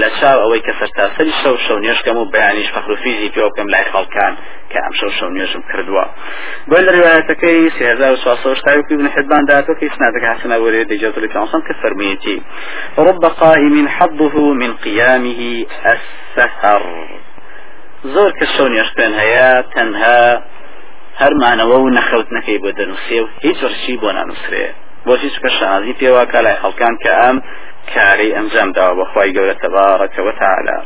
S1: لە چاو ئەوەی کە سەرتاسەری شەو شەو نێشکەم و بەیانیش فەخروفیزی پێ بکەم لای خەڵکان کە ئەم شەو شەو نێژم کردووە. بۆ لە ڕواەتەکەی سێ بن حبان داتەکەی سنادەکە حسنا وەرێ دەجێت لە پێسم کە فەرمیەتی رب قائم حظه من قيامه السهر زۆر کە شەو نێشتێن هەیە تەنها هەرمانەوە و نەخەوتنەکەی بۆ دەنووسێ و هیچ ڕشی بۆ نانووسێ بۆچی چکە شازی پێوا کا لای خەڵکان کە ئەم کاری ئەنجام داوە بەخوای گەورە تەبارەکەوە تاالە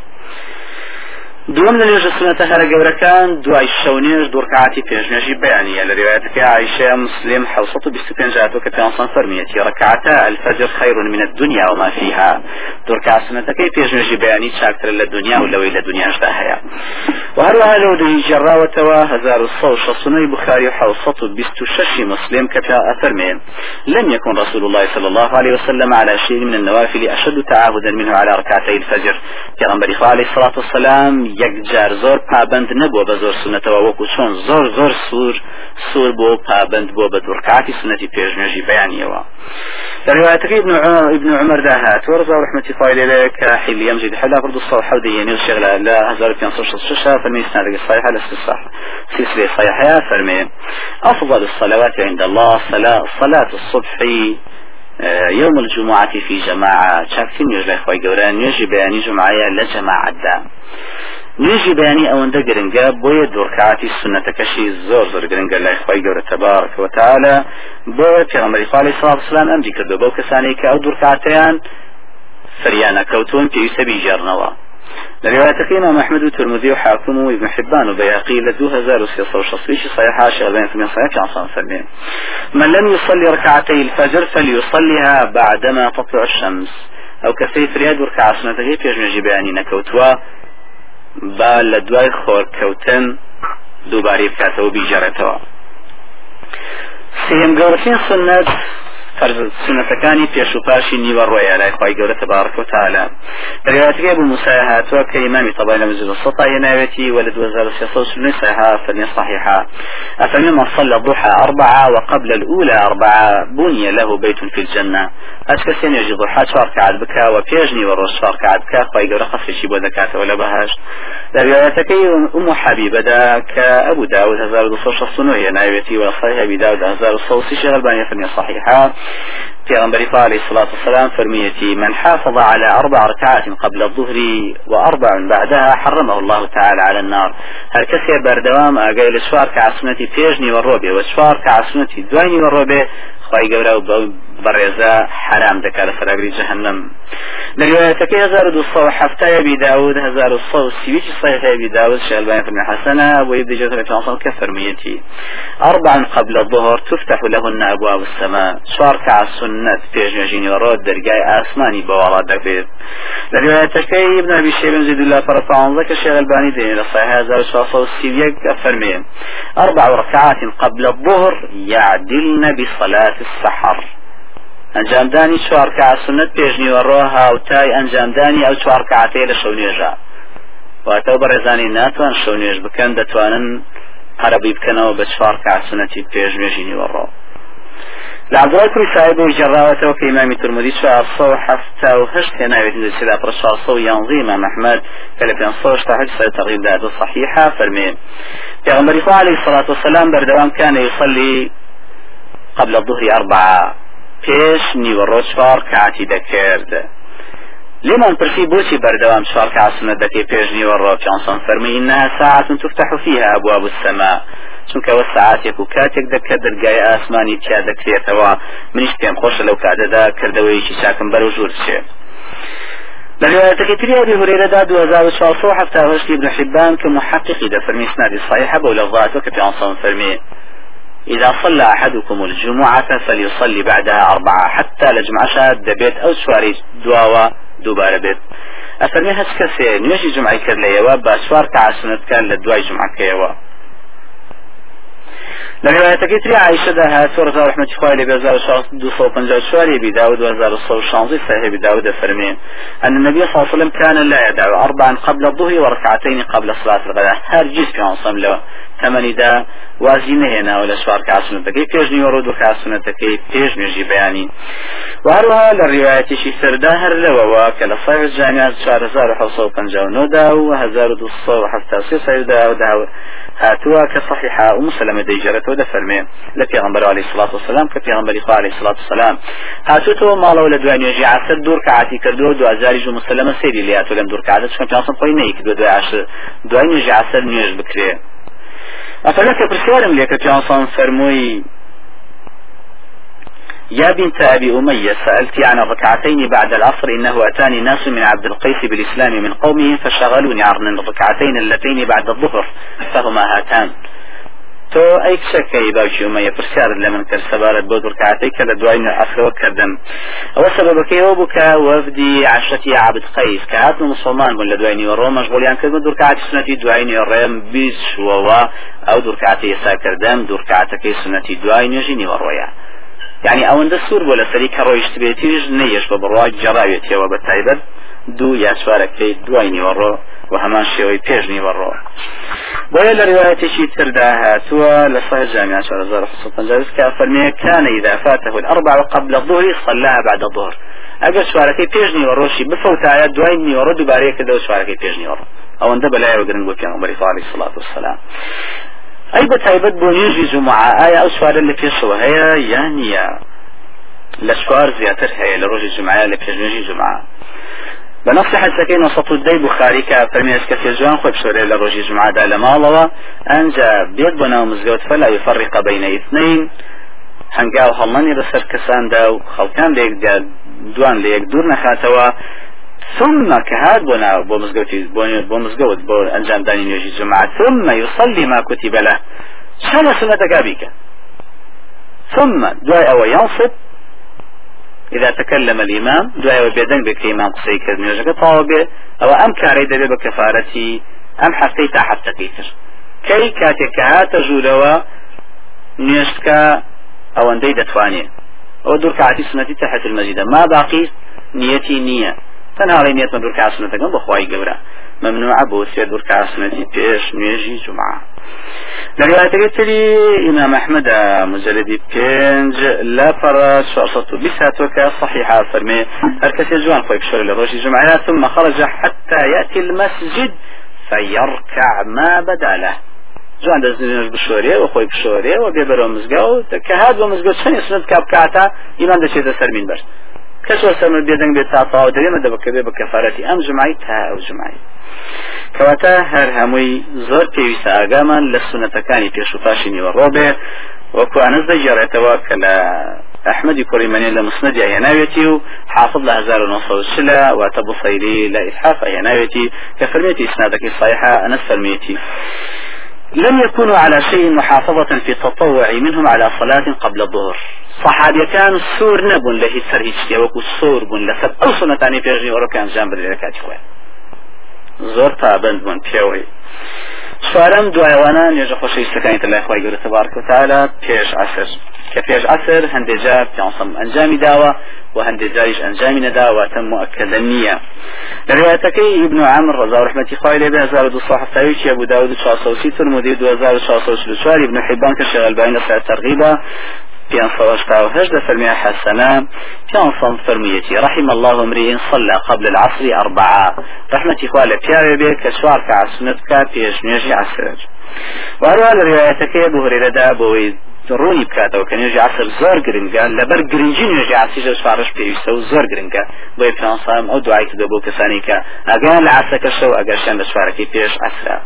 S1: دوم لە نوێژە سنەتە هەرە گەورەکان دوای شەونێژ دوورکاتی پێشنێژی بەیانە لە ڕێوایەتەکە عیشە مسلم حوصة بستو کە پیانسان فەرمیەتی ركعتا الفجر خير من الدنيا وما فيها. دوورکات سنەتەکەی پێشنێژی بەیانی چاکتر لە دنیا و لەوەی لە دنیاشدا هەیە. وهروها لو دهي جراوتوا هزار الصو شصني بخاري حوصة بست شش مسلم كفا أفرمي لم يكن رسول الله صلى الله عليه وسلم على شيء من النوافل أشد تعاهدا منه على ركعتي الفجر. پێغەمبەری عليه الصلاة والسلام یەکجار زۆر پابند نەبووە بە زۆر سنەتەوە وەکو چۆن زۆر زۆر سوور سوور بۆ پابند بۆ بە دوورکاتی سنەتی پێشنێژی بەیانیەوە روايتك ابن ابن عمر ده هات ورزا رحمة الله عليه كحل يمجد حلا برضو الصوح حودي يعني الشغلة لا هزار كان صوش الشاشة فرمي سنة الصحيحة لسه سلسلة صحيحة فرمي أفضل الصلوات عند الله صلاة صلاة الصبح يوم الجمعة في جماعة. شاكتين يجلي خوي قوران يجي بياني جمعة لجماعة دا نوێژی بەیانی ئەوەندە گرنگە بۆیە دوورکاتی سنەتەکەشی زۆر زۆر گرنگە لای خی گەورە تەبارک وتعالى بۆ پێغمبەری خاڵی سڵات سلام ئەمری کردو بەو کەسانی کە ئەو دوورکاتیان فریانە کەوتون پێویستە بیژێڕنەوە لرواية إمام أحمد والترمذي وحاكم وابن حبان وبياقي لدو هزار وسيصة وشصويش صحيحة شغلين في من صحيحة عصام فرمين من لم يصلي ركعتي الفجر فليصليها بعدما تطلع الشمس. أو كسيف رياد وركع سنتهي في أجمع جباني نكوتوا. با لە دوای خۆرکەوتن دووباری بکاتەوە بیجارێتەوە سێم گەورەترین سنت سنەتەکانی پێش و پاشی نیوە ڕۆیە لای خی گەورە تبارك وتعالى روايتك أبو موسى هاتوا طبعا لمزيد السطا يناوتي ولد وزارة السياسة صحيحة فني صحيحة أفمن من صلى الضحى أربعة وقبل الأولى أربعة بني له بيت في الجنة. أسكسين يجي ضحى شوار كعد بكا وبيجني والرش شوار كعد بكا خي قورة قصي شي بودا كاتا ولا بهاش روايتك أم حبيبة دا كأبو داود هزار دو صوش الصنوية ناوتي وصحيح أبي داود هزار الصوصي شغل بانية فني صحيحة پیغمبر عليه الصلاة والسلام فرميتي من حافظ على أربع ركعات قبل الظهر وأربع بعدها حرمه الله تعالى على النار. هل كسر بردوام أقايل شوار كعصمتي تيجني والروبي وشوار كعصمتي دويني والروبي خواهي قورا برزا حرام دكا لفراغري جهنم لروايتك هزار دو صو حفتة أبي داود هزار الصو سيويش صحيح أبي داود شعبان بن حسنة ويبدي جزء في كفرميتي أربعا قبل الظهر تفتح لهن أبواب السماء. شوار كعسنة تيجنجيني ورود درقاي آسماني بوالا دبيت لروايتك ابن أبي شيبان زيد الله فرطان ذاك الشيخ الباني دين لصحيح هزار صو سيويك أفرمي أربع ركعات قبل الظهر يعدلن بصلاة السحر. ئەنجامدانی چوار کاسنت پێشنیوەڕۆ هاوتای ئەنجامدانی ئەو چوار کاتەیە لە شەو نوێژە واتە بەڕێزانی ناتوان نوێژ بکەن دەتوانن عربی بکەنەوە بە چوار کاسنەتی پێشنوێژی نیوەڕۆ لعبدالله كل صاحب جراوته وكي إمام الترمذي شاء صو حفتا وهشت هنا يريد السلاة برشا صو ينظي إمام أحمد كلب ينصو اشتحج تغيب ذات صحيحة فرمي پیغمبر عليه الصلاة والسلام بردوام كان يصلي قبل الظهر أربعة پێش نیوەڕۆ چوار کاتی دەکرد. لێمان پرسی بۆچی بەردەوام چوار کاسنە دەکەی پێش نیوەڕۆ؟ پیانسان فەرمی إنها ساعة تفتح فيها أبواب السماء. چونکەوە ساعتێک و کاتێک دەکە دەرگای ئاسمانی تیا دەکرێتەوە. منیش پێم خۆشە لەو کاتەدا کردەوەیکی چاکم بەرەو ژوور بچێ لروايتك تري أبي هريرة دا دو هزار وشالصو حتى غشتي ابن حبان كمحققي دا فرمي سنادي صحيحة بولفظات وكفي عنصان فرمي إذا صلى أحدكم الجمعة فليصلي بعدها أربعة حتى لجمعة دبيت أو سواري دواوا بيت. جمعي كر ليوا باشوار كعسنت كان لدواي جمعة كيوا. لرواية كتري عائشة ده سورة رحمة إخوائي لبيزار دو صو پنجا شواري بداود وزار صو شانزي صحيح بداود فرمي أن النبي صلى الله عليه وسلم كان لا يدع أربعا قبل الظهر وركعتين قبل صلاة الغداة. هەرگیز في عنصم له. تەمەنیدا وازی نهێناوە لە چوار کاسونەتەکەی پێشنی وەڕۆ دوو کاسونەتەکەی پێش نوێژی بەیانی. وهروها لە ڕیواەتێکی سەردا هەر لەوەوە کە لە سای جانیاز 1950 دا و 1970 دا هاتووە کە صحیحا و مسلمە دەیجارەتەوە دەفەرمێ لە پێغمبەر عليه الصلاة والسلام کە پێغمبەری خوا عليه الصلاة والسلام هاتوتەوە ماڵەوە لە دوای نوێژی عسر دوور کەعاتی کردووە دو ئازاری جو مسلمە سێری لاتۆ لەم دوور کاتە چکە پیاسم خۆی دوای عشر دوای نوێژی عسر نوێژ بکرێ. ئەفەلەکە پرسیارم لێکە پیاسان فەرمووی يا بنت أبي أمية سألت عن الركعتين بعد العصر إنه أتاني ناس من عبد القيس بالإسلام من قومه فشغلوني عن الركعتين اللتين بعد الظهر فهما هاتان. تۆ ئەی کچەکەی باوکی ئومەیە پرسیارت لە من کرد سەبارەت بۆ دوورکاتەی کە لە دوای ئەفرەوە کردم. ئەوە سەبەکەیەوە بوو کە وەفدی عشەتی عابد قەیس کە هاتن مسلمان بوون لە دوای نیوەڕۆ مەشغولیان کردن دوورکاتی سنەتی دوای نیوەڕێم بیست شوەوە ئەو دوورکاتی ئێساکردم دوورکاتەکەی سنەتی دوای نوێژی نیوەڕۆیە یعنی ئەوەندە سوور بۆ لەسەری کە ڕۆیشت بێتیش نەیەش بە بڕوا جەڕاوێتەوە بە تایبەت. دوو یا چوارەکەی دوای نیوەڕۆ و هەمان شێوەی پێش نیوەڕۆ بۆیە لە ڕوايتێکی تردا هاتووە لە 1950 کە فەرمێ كان إذا فاته الأربع قبل الظهر صلاها بعد الظهر. ئەگەر سوارەکەی پێش نیوەڕۆشی بفەوتایە دوای نیوەڕۆ دووبارەیە کردەوە سوارەکەی پێش نیوەڕۆ ئەوەندە بەلایەوە گرنگ بۆ خوا عەلەیهی سڵات وسلام ئەی بە تایبەت بۆ نوێژی جومعە ئایا ئەو سوارە لە پێشەوە هەیە یان نییە؟ لە سوار زیاتر هەیە لە ڕۆژی جمعە لە پێشنوێژی جمعە بنص حسكين وسط الدي بخاري كفرمي اسكت جوان خوب شوري لروجي جمعة دا لمالوا انجا بيد بنا ومزقوت فلا يفرق بين اثنين هەنگاو هەڵمانی بەسەر کەساندا و خەڵکان لێک دوان لە یەک دوور نەخاتەوە ثم كهاد بنا بو مزقوتي بو داني نيوجي جمعة ثم يصلي ما كتب له. شان سنتك بك ثم دعاء وينصب إذا تكلم الإمام دعاء بيدن بك إمام قصي كذ نيوجك طاوبة أو أم كاري دبي بكفارتي أم حفتي تحت كيتر كي كاتك هات جولوا نيشتك أو أندي دتواني أو دور كعتي سنتي تحت المسجد. ما باقي؟ نيتي نية. تنها نيت من دور كعتي سنتك. بخواي قبرا ممنوع بۆ سێ دوور کاسنەتی پێش نوێژی جمعە لە ڕواەتەکە تری ئیمام ئەحمد مجلدی پێنج لە پەڕ هاتووە صحيحة فرمي. هەر جوان بشۆر لە ڕۆژی جمعە ثم خرج حتى يأتي المسجد فيركع ما بدا له. جوان دەستنوێژ بشۆرێ و خۆی بشۆرێ و بێ بەرەوە مزگەوت کە هات بۆ مزگەوت چەندی سنت کاپ کاتە ئیمان دەچێتە سەرمین بەرد کەسوە سەرمە بێدەنگ بێت تا تاوا دەوێمە دەبکە بێ بە کەفارەتی ئەم جمعی تا ئەو جمعی کەواتە هەر هەمووی زۆر پێویستە ئاگامان لە سونەتەکانی پێش و پاشی نیوە ڕۆبێ وەکو ئەنز دەگەڕێتەوە کە لە ئەحمدی کوڕیمەنی لە مسندی هێناوێتی و حافظ لە 1940 واتە بصيري لا إسحاق هێناوێتی کە فرمێتی سنادەکەی صحيحة أنس فرميتي لم يكونوا على شيء محافظة في التطوع منهم على صلاة قبل الظهر. صحابي كان سور نبون له سر هيك وكو سور بون لسر أو سنة تاني بيجني ورو كان جنب الركعة زۆر پابند بوون پێوەی چوارم دوایوانە نوێژە خۆشەویستەکانی تر لای خۆی گەورە تبارک وتعالى پێش عسر کە پێش عسر هەندێک جار پیانسەم ئەنجامی داوە و هەندێک جاریش ئەنجامی نەداواتە مؤکدە نییە لە روايتەکەی ابن عمر رضا ورحمەتی خوای لێ 1270 أبو داود 430 ترمذی 2644 ابن حبان کە شیخ البانی لە ترغیبە بيان صواشتا وهجد فرمي حسنا بيان صن فرميتي رحم الله امرئ صلى قبل العصر أربعة. رحمة إخوالي بيان بيك كشوار كعسنتك بيش نيجي عسر وهروها لروايتك أبو هريرة دا ڕوونی بکاتەوە کە نوێژی عسر زۆر گرنگە لەبەر گرنگی نوێژی عسیژە سوارش پێویستە و زۆر گرنگە. بۆی پێسام ئەو دوای کردە بۆ کەسانی کە ئەگەیان لە عسەکە شەو ئەگەرشان لە سوارەکەی پێش عسرا.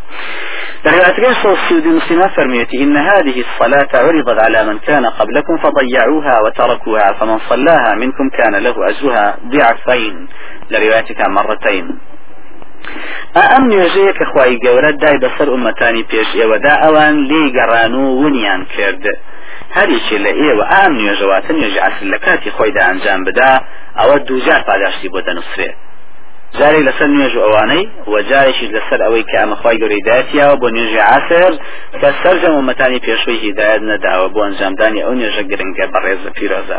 S1: روايتك سعود مسلمة فرميتي إن هذه الصلاة عرضت على من كان قبلكم فضيعوها وتركوها فمن صلاها منكم كان له أجرها ضعفين. لروايتك مرتين. ئەم نوێژەیە کە خی گەورە دای بەسەر ئومەتانی پێش ئێوەدا ئەوان لێ گەڕان و ونیان کرد. هەریکی لە ئێوە ئام نوێژەواتە نوێژە عسل لە کاتی خۆیدا ئەنجام بدا ئەوە دووجار پاداشتی بۆ دەنووسێت جارێک لەسەر نوێژ ئەوانەی و جارێکی لەسەر ئەوەی کە ئەمەخوای گەوری دایەتیاوە بۆ نوێژی عسر کە سەرجەم و مەتانی پێشوەی هیدایەت نەداوە بۆ ئەنجامدانی ئەو نوێژە گرنگە بەڕێزە پیرۆزە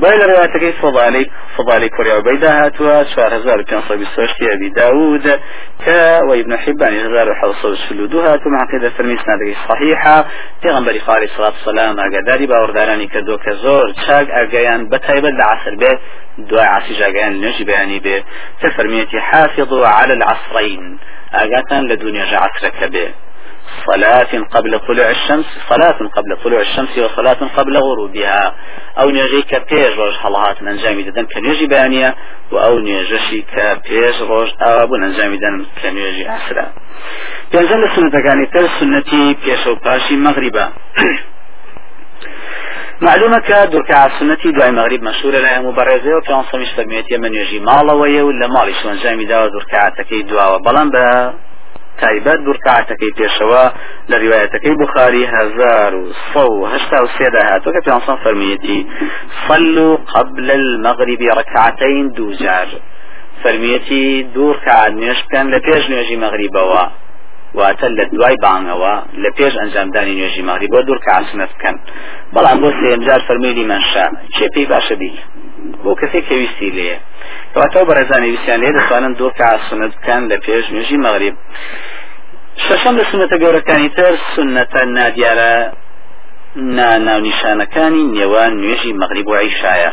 S1: بۆی لە ڕێواتەکەی فضالی فضالی کوریاوبەیدا هاتووە 4528 ئەبی داود کە وابن حبان 1742 هاتو معقدة فرمي سنادەکەی صحيحة پێغمبەری خالی صلاة السلام ئاگاداری باوەڕدارانی کە زۆر چاک ئەگەیان بەتایبەت لە عسر بێ دوای عسی جاگەیان نوێژی بەیانی بێ تفرميتي حافظوا على العصرين. آقاتا لدنيا عصرك به صلاة قبل طلوع الشمس صلاة قبل طلوع الشمس وصلاة قبل غروبها. أو نيجي كبيج روج حلهات من جامي ددن كنيجي بانية وأو نيجي كبيج روج أو نجامي ددن كنيجي عسرا ينزل السنة كانت السنة بيش وباشي مغربا. *clears throat* معلومة كدركع سنتي دعاء المغرب مشهورة لها مبرزة وكان صميش فرميتي من يجي مالا ويا ولا مالي شوان جامي داوا دركعتكي دعاء بلان با تایبەت دوورکاتەکەی پێشەوە لە ریواەتەکەی بخاری هزار و سە و هشتا و سێدا هاتووە کە پێسان فەرمیەتی صلوا قبل المغرب ركعتين دوجار فەرمیەتی دوور کات نوێش بکەن لە پێش نوێژی مەغریبەوە. واتە لە دوای بانەوە لە پێش ئەنجامدانی نوێژی ماغری بۆ دوور کاسنت بکەن. بەڵام بۆ سێمجار فەرمیلی منشا چێ پێی باشە بی. بۆ کەسێک کەویستی لێە. کەواتەوە بەڕێزانی ویسیان لێ دەتوانن دوور کاسنت بکەن لە پێش نوێژی مەغریب شەشەم لە سنەتە گەورەکانی تر سنەتە نادیارە ناونیشانەکانی نێوان نوێژی مەغریب و عیشایە.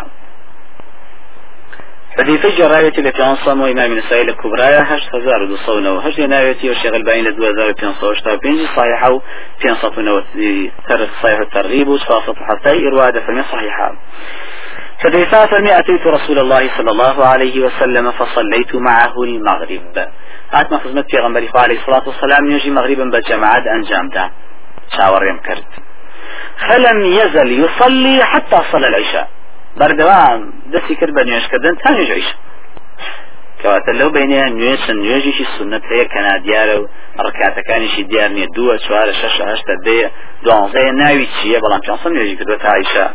S1: حديث جرايتي لك أنصم وإمام النسائي الكبرى هشت هزار ودوصون وهشت ناويتي وشيخ الباين لدو هزار وبينصو وشتا بينجي صحيحة وبينصف ونوثي ترك صحيح الترغيب وشفاصة حتى إرواد فمي صحيحة حديثات فرمي أتيت رسول الله صلى الله عليه وسلم فصليت معه المغرب. هات ما خزمت في غنبري عليه الصلاة والسلام يجي مغربا بجماعات أنجام دا شاور كرت فلم يزل يصلي حتى صلى العشاء. بەردەوام دەستی کرد بە نوێشکردن تا نوێژیش کەواتە لەو بینێ نوێشن نوێژیشی سنت هەیە کە نادیارە و ڕکاتەکانیشی دیار نییە دووە چوارە شش هەشتا دێ دوانزەیە ناوی چییە بەڵام پێسە نوێژی کردوە تا عیشا.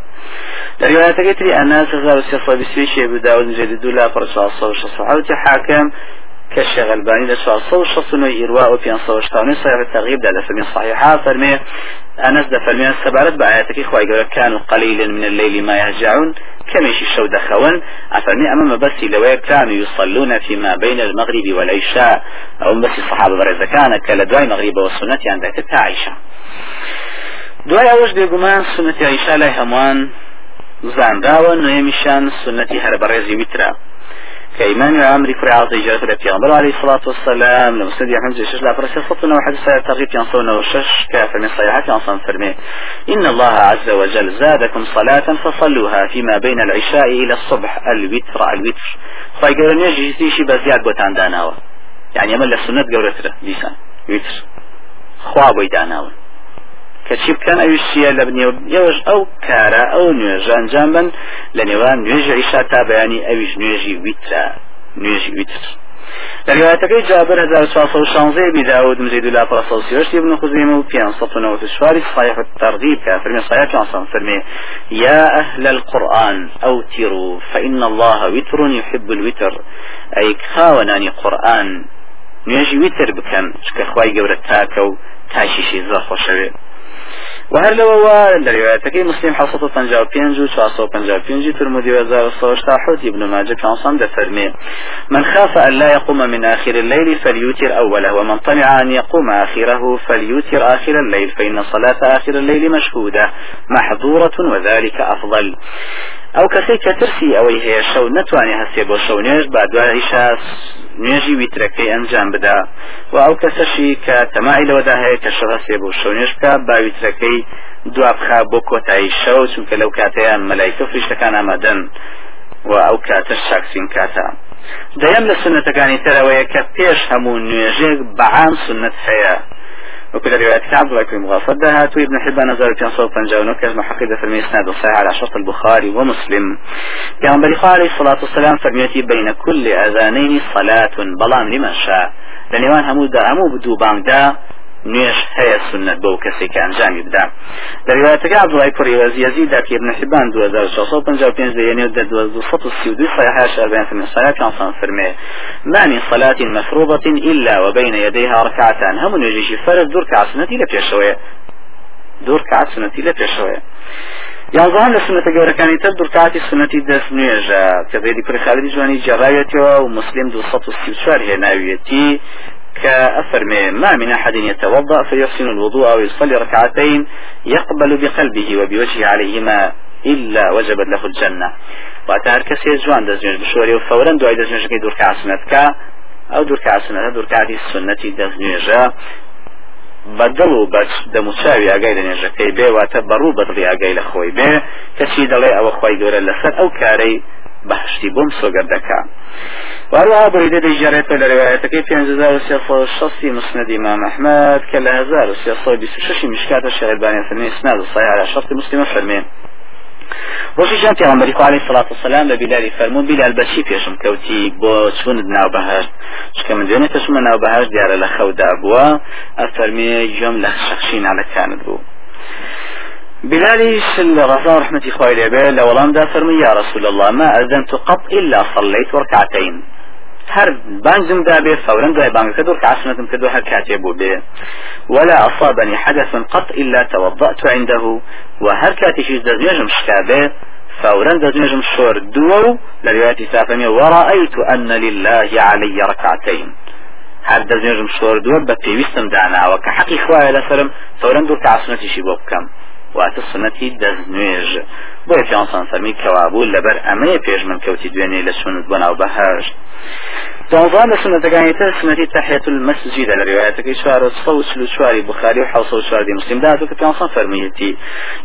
S1: دەریوایەتەکەی تری ئەناس 1920 بوداود نجێدی دوو لا پڕ حاکم كالشيخ الباني لسوا صو شصنو إرواء وفي أنصو شتاوني صحيح التغييب دا لفرمي صحيحة فرمي أنس دا فرمي السبارت بآياتك إخوة كانوا قليلا من الليل ما يهجعون كميش الشو دخون أفرمي أمام بس لو كانوا يصلون فيما بين المغرب والعشاء. أو بس الصحابة برزا كان كالدواء المغرب والسنة عندك تعيشة دواء أوش بيقومان سنة عيشة لا هموان زانداوە نوێمیشان سنەتی هەر بەڕێزی ویترا كإمام عمري كري عاطي جاءت الأبيان عليه الصلاة والسلام. لمسند أحمد جيش لا صفنا وحد ساعة ترغيب ينصرنا وشش كافر من صيحات ينصر فرمي. إن الله عز وجل زادكم صلاة فصلوها فيما بين العشاء إلى الصبح الوتر الوتر. فقالوا نيجي تيشي بزياد بوتان داناوة. يعني أمل السنة قولتره ديسان وتر. خواب ويداناوة. کەچی بکەن ئەوش چیە لە بنێ ئێوەش ئەو کارە ئەو نوێژە ئەنجام بن لە نێوان نوێژە ئیشا تا بەیانی ئەویش نوێژی ویترە نوێژی ویتر. روايتك جابر 1416 بداود مزيد لا فرصوصي ابن خزيمة و 594 صحيح الترغيب كافر من صحيح كان فرمي يا أهل القرآن أوتروا فإن الله وتر يحب الوتر أي خاوناني قرآن نوێژی ویتر بکەن چکە خی گەورە تاکە و تاشیشی زە خۆشەوێت وهر لو لروايتك مسلم حصة پنجاب بينجو شاسو پنجاب بينجي ترمذي وزار صوشتا حوت ابن ماجه كان صمد فرمي من خاف أن لا يقوم من آخر الليل فليوتر أوله ومن طمع أن يقوم آخره فليوتر آخر الليل فإن صلاة آخر الليل مشهودة محظورة وذلك أفضل. ئەو کەسەی کە ترسی ئەوەی هەیە شەو نتوانێت هەستێ بۆ شەو نوێژ با دوایشا نوێژی ویترەکەی ئەنجام بدا. و ئەو کەسەشی کە تەمای لەوەدا هەیە کە شە هەستێ بۆ شەو نوێژ بکە با ویترەکەی دوابخا بۆ کۆتایی شەو چونکە لەو کاتەیان مەلایکە فریشتەکان ئامادەن و ئەو کاتەش چاکسین کاتە. دەیەم لە سنتەکانی تەرەوەیە کە پێش هەموو نوێژێک بەعام سنت هەیە. وكل رواية عبد الله بن مغفر هات ابن حبان نزل في أنصار فنجاون كما حقيقة في المسند الصحيح على شرط البخاري ومسلم. كان بريخ عليه الصلاة والسلام فرميتي بين كل أذانين صلاة بلان لمن شاء. لنوان همو دا همو بدو بانك دا نوێش هەیە سنت بۆ کەسێک ئەنجامی بدا دەریواتەکە عبدڵای کوڕی وەزیەزی داکی ابن حبان 2655 دێنێ و 232 صحيح شربين في الصلاة كان فرمي. ما من صلاة مفروضة إلا وبين يديها ركعتان. هم نجيش فرد دور كعسنتي لبيشوية دور كعسنتي لبيشوية یازان لە سنەتە گەورەکانی تر دوورکاتی سنەتی دەست نوێژە کە بێدی کوری خالدی جوانی جێڕاوێتەوە و مسلم 234 هێناویەتی كأفرمي ما من أحد يتوضأ فيحسن الوضوء أو يصلي ركعتين يقبل بقلبه وبوجهه عليهما إلا وجبت له الجنة. وأتار كسي جوان دزنج بشوري وفورا دعي دزنج كي دور كعسنتك أو دور كعسنتك دور كعدي السنة دزنجا بەدڵ و بە دەموچاوی ئاگای لە نێژەکەی بێ واتە بەڕوو بەدڵی ئاگای لە خۆی بێ کەچی دەڵێ ئەوە خی گەورە لەسەر ئەو کارەی بەهشتی بۆم سۆگەردەکە وهروها بریده دەیجارێتە لە روایەتەکەی 5660 مسندی امام احمد کە لە 1326 مشکاتە شەهربانی فرمی اسناد الصحيح على شرط مسلم فرمێن ڕۆژی ژان پێغەمبەری خوا عەلەیهی سەڵات وسەلام بە بیلاری فەرموو بیلال بەچی پێشم کەوتی بۆ چونت ناو بەهشت چکە من دوێنێ تەشمە ناو بەهشت دیارە لە خەودا بووە ئەفەرمێ گوێم لە شەخشی نالەکانت بوو. بلالي سل رضا رحمة إخوائي لبه لولام دا فرمي يا رسول الله ما أذنت قط إلا صليت ركعتين. هر بانجم دابي فورا دعي بانج كدور كعشنة كدور هر كاتبو به ولا أصابني حدث قط إلا توضأت عنده وهر كاتشي دزنجم شكابه فورا دزنجم شور دو لرواية سافمي ورأيت أن لله علي ركعتين. هر دزنجم شور دو بپیوستم دانا وكحقي خواه لسرم فورا دور كعشنة شي بوبكم واتە سنەتی دەستنوێژ بۆیە پیانسان فەرمی کەوابوو لەبەر ئەمەیە پێش من کەوتی دوێنێ لە سنت بۆ ناو بەهشت دوازان لە سنەتەکانی تر سنەتی تحية المسجد لە روايتەکەی چوار سلو چواری بخاري وحوصو چواری مسلم. داتو کە پیانسان فەرمیەتی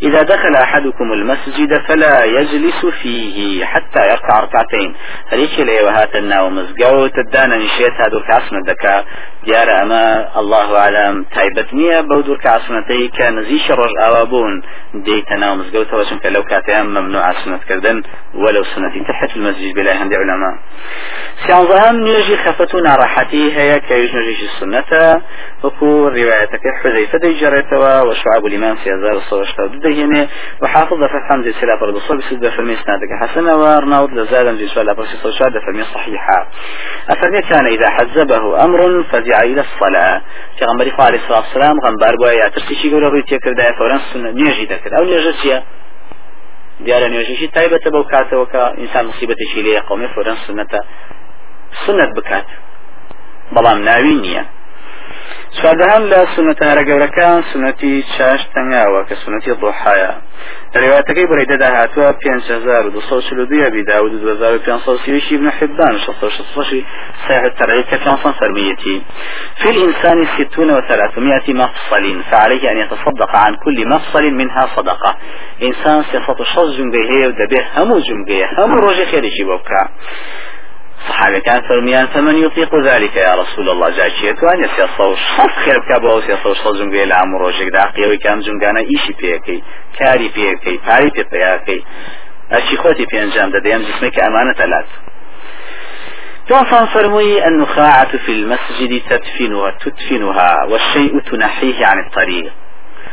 S1: إذا دخل أحدكم المسجد فلا يجلس فيه حتى يركع ركعتين. هريك لي وهات الناو مزقوت الدانا نشيت هادو كاسنا دكا. ديار أما الله أعلم. تايبت نية بودور كاسنتي كان زيش رج أوابون ديت ناو مزقوت وشنك لو كاتيان ممنوع سنة كردن ولو سنة تحت المسجد بلا هندي علماء. سيانزهان نيجي خفتونا راحتي هي كيج نجيش السنة. وكو روايتك حذيفة دي جريتوا وشعب الإمام سيازار الصوشتا دهيني وحافظ فتحان زي سلاف البصر بسد فرمي سنادك حسنة. ورناود لزادا زي سؤال برسي صوشتا فرمي صحيحة. أفرمي كان إذا حزبه أمر فزع إلى الصلاة. في غنبري عليه الصلاة والسلام غنبار بوايا ترسيشي قولوا رويتي كردا فورا سنة نيجي دكر أو نيجي دیارە نوێژێکی تایبەتە بەو کاتەوە کە ئینسان مصیبەتێکی لێ قومی فۆرەن سنەتە سنت بکات. بەڵام ناوی نییە. چواردەهام لە سنەتارە گەورەکان سنەتی چاش تەنگاوە کە سنەتی بيان شهزار ودوصو شلودية بداود ودوزار بيان صوصيوشي ابن حبان شخصو شخصوشي صحيح الترعيد كفيان فرميتي. في الإنسان ستون وثلاثمائة مفصل فعليه أن يتصدق عن كل مفصل منها صدقة. إنسان سيصط شخص جنبه ودبه همو جنبه همو روجي خيري جيبوكا صحابة كان فرميان فمن يطيق ذلك يا رسول الله؟ جاكيت وان يسيصو شخص خير بكابو سيصو شخص جنگي لعمر روجك دا قيوي كام جنگانا إيشي بيكي كاري بيكي پاري بيكي أشي خوتي بينجام دا ديام جسمك أمانة لات. جونسون فرمي النخاعة في المسجد تدفنها تدفنها والشيء تنحيه عن الطريق.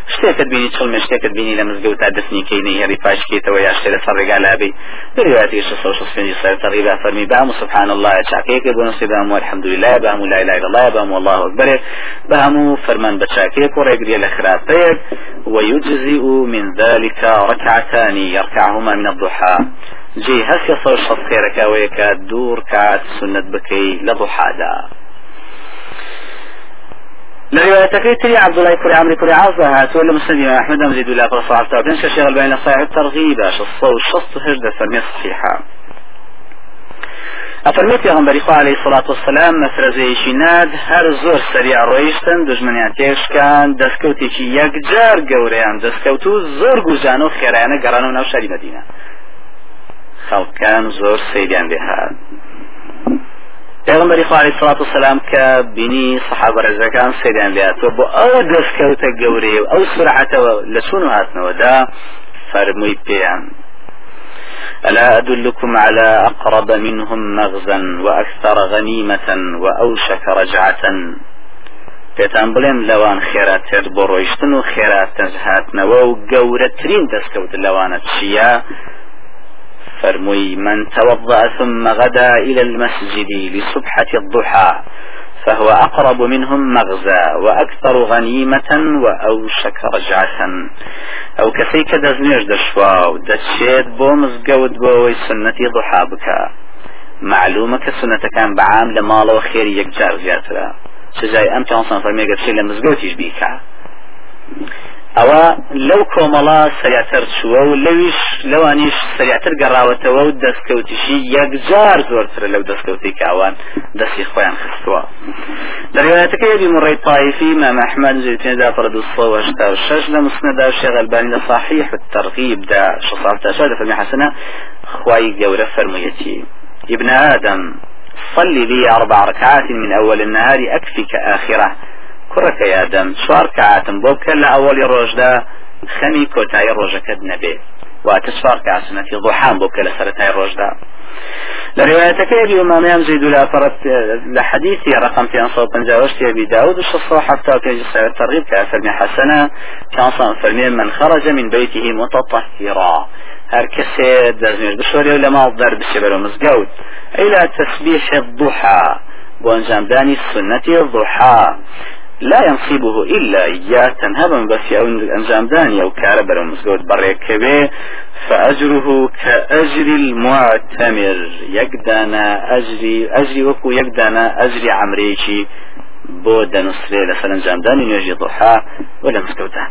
S1: شتێکت بینی چڵمە شتێکت بینی لە مزگەوتا دەستنی کەینی هێری پاشکێتەوە یا شتێ لەسەر ڕێگا لابی برواتی شسەنجی سەر تەڕیبا فەرمی بام سبحان الله چاکەیەکە بۆ نسی بام والحمد لله بام لا اله الا الله بام والله اكبر بام فرمان بچاکەیەک و ڕێگریە لە خراپەیەک. ويجزئ من ذلك ركعتان يركعهما من الضحى. جي هەست صور شەڵ خێرەکەوەیە کە دوور کات سنت بکەی لە ضحادا. لروايتك تري عبد الله كري عمري كري عاصة هات ولا مسلم أحمد مزيد ولا فرصة عصا بين شيخ البين صحيح الترغيب شصو شص هجدة فرمية صحيحة. أفرميت يا غنبري عليه الصلاة والسلام مفرزيشي ناد هر زور سريع رويشتن دجمنيان تيش كان دسكوتي يكجار قوريان دسكوتو زور قوزانو خيرانه قرانو ناو شاري مدينة خلقان زور سيدان بهاد پێغمبەری خوالی سڵات و سلام کە بینی سەحاب ڕێزەکان سەیدان لاتوە بۆ ئەو دەستکەوتە گەورەیە و ئەو سرعەتەوە لە چون هاتنەوەدا فەرمووی پێیان ألا أدلكم على أقرب منهم مغزا وأكثر غنيمة وأوشك رجعة پێتان بڵێم لەوان خێراتێت بۆ ڕۆیشتن و خێرات تەزهاتنەوە و گەورەترین دەستکەوت لەوانە چییە فرمي من توضأ ثم غدا إلى المسجد لصبحة الضحى فهو أقرب منهم مغزى وأكثر غنيمة وأوشك رجعة. أو كسيك دزنيش دشوا دشيت بومز قود بوي سنة ضحى بك. معلومة كسنة كان بعام لمال وخير يكجار زياترا. سجاي أمتى أنصان فرمي قد شيء لمزقوتيش بيكا ئەوە لەو کۆمەڵا سریاتەر چووە و لەویش لەوانیش سریاتر گەڕاوەتەوە و دەستکەوتیشی یەکجار زۆرترە لەو دەستکەوتی کاوان دەستی خۆیان خستووە. دەروایەتەکە یبی مڕی طایفی ما محمد زيتين فرد الصوى شتا وشش لمسند الشيخ الباني صحيح الترغيب دا شصار تاشاد فمي حسنة خواي جورة فرميتي ابن آدم صلي لي أربع ركعات من أول النهار أكفك آخرة کوڕەکە یادەم چوار کاتم بۆ بکە لە ئەوەی ڕۆژدا خەمی کۆتایی ڕۆژەکەت نەبێ واتە چوار کاسنەتی ضحام بۆ کە لە سەرەتای ڕۆژدا لە روايتك أبي أمام زيد لا فرت لحديثي رقم في أنصار بنجاوشت أبي داود. الشصة حتى في جسر الترغيب. كأفرمي حسنة. كان فرمي من خرج من بيته متطهرا. هر كسي دزمير بشوري ولا ما ضرب الشبر ومزقود. إلى تسبيح الضحى. وانجام داني سنة الضحى. لا ينصيبه إلا إياه. تنهب بس أو أنجام داني أو كاربر ومزقود بريك به فأجره كأجر المعتمر. يقدانا أجري أجري وكو يقدانا أجري عمريشي بۆ دەنووسێ لە سەرنجامدانی نوێژی ضحا و لە مسکەوتە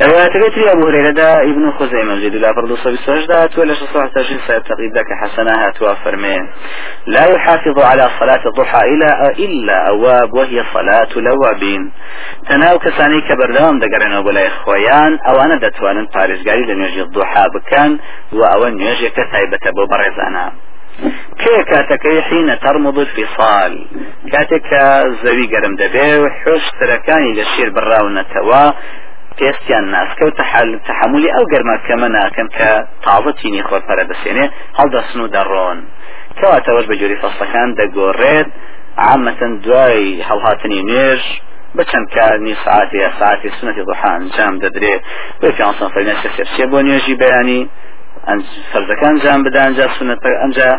S1: روايتك أبو هريرة ابن خزيمة جد لا فرض صبي سجدة ولا شصح تشين سيد تقيد ذاك حسنها توافرمين لا يحافظ على صلاة الضحى إلا إلا أواب وهي صلاة الأوابين. تناو كساني كبردام دقرنا ولا إخويان أو أنا دتوان باريس قالي لنوجي الضحى بكان وأو نوجي كتايبة بو برزانا كي كاتەکەی حینە تەرمض الفصال کاتێک کە زەوی گەرم دەبێ و حوش سەرەکانی لە شیر بڕاونەتەوە پێستیان ناسکە و تحملی ئەو گەرماکەمە ناکەن کە تازە تینی خۆپەرە دەسێنێ هەڵدەسن و دەڕۆن. کەواتەوەش بە جووری فەستەکان دەگۆڕێت عامەتەن دوای هەڵهاتنی نوێژ بچەند کارنی ساعتی ساعتی سنەتی ضحا ئەنجام دەدرێت. بۆ پیانسان فەرمێ سێ بۆ نوێژی بەیانی فەرزەکان جان بدە ئەجا سنەتە ئەجا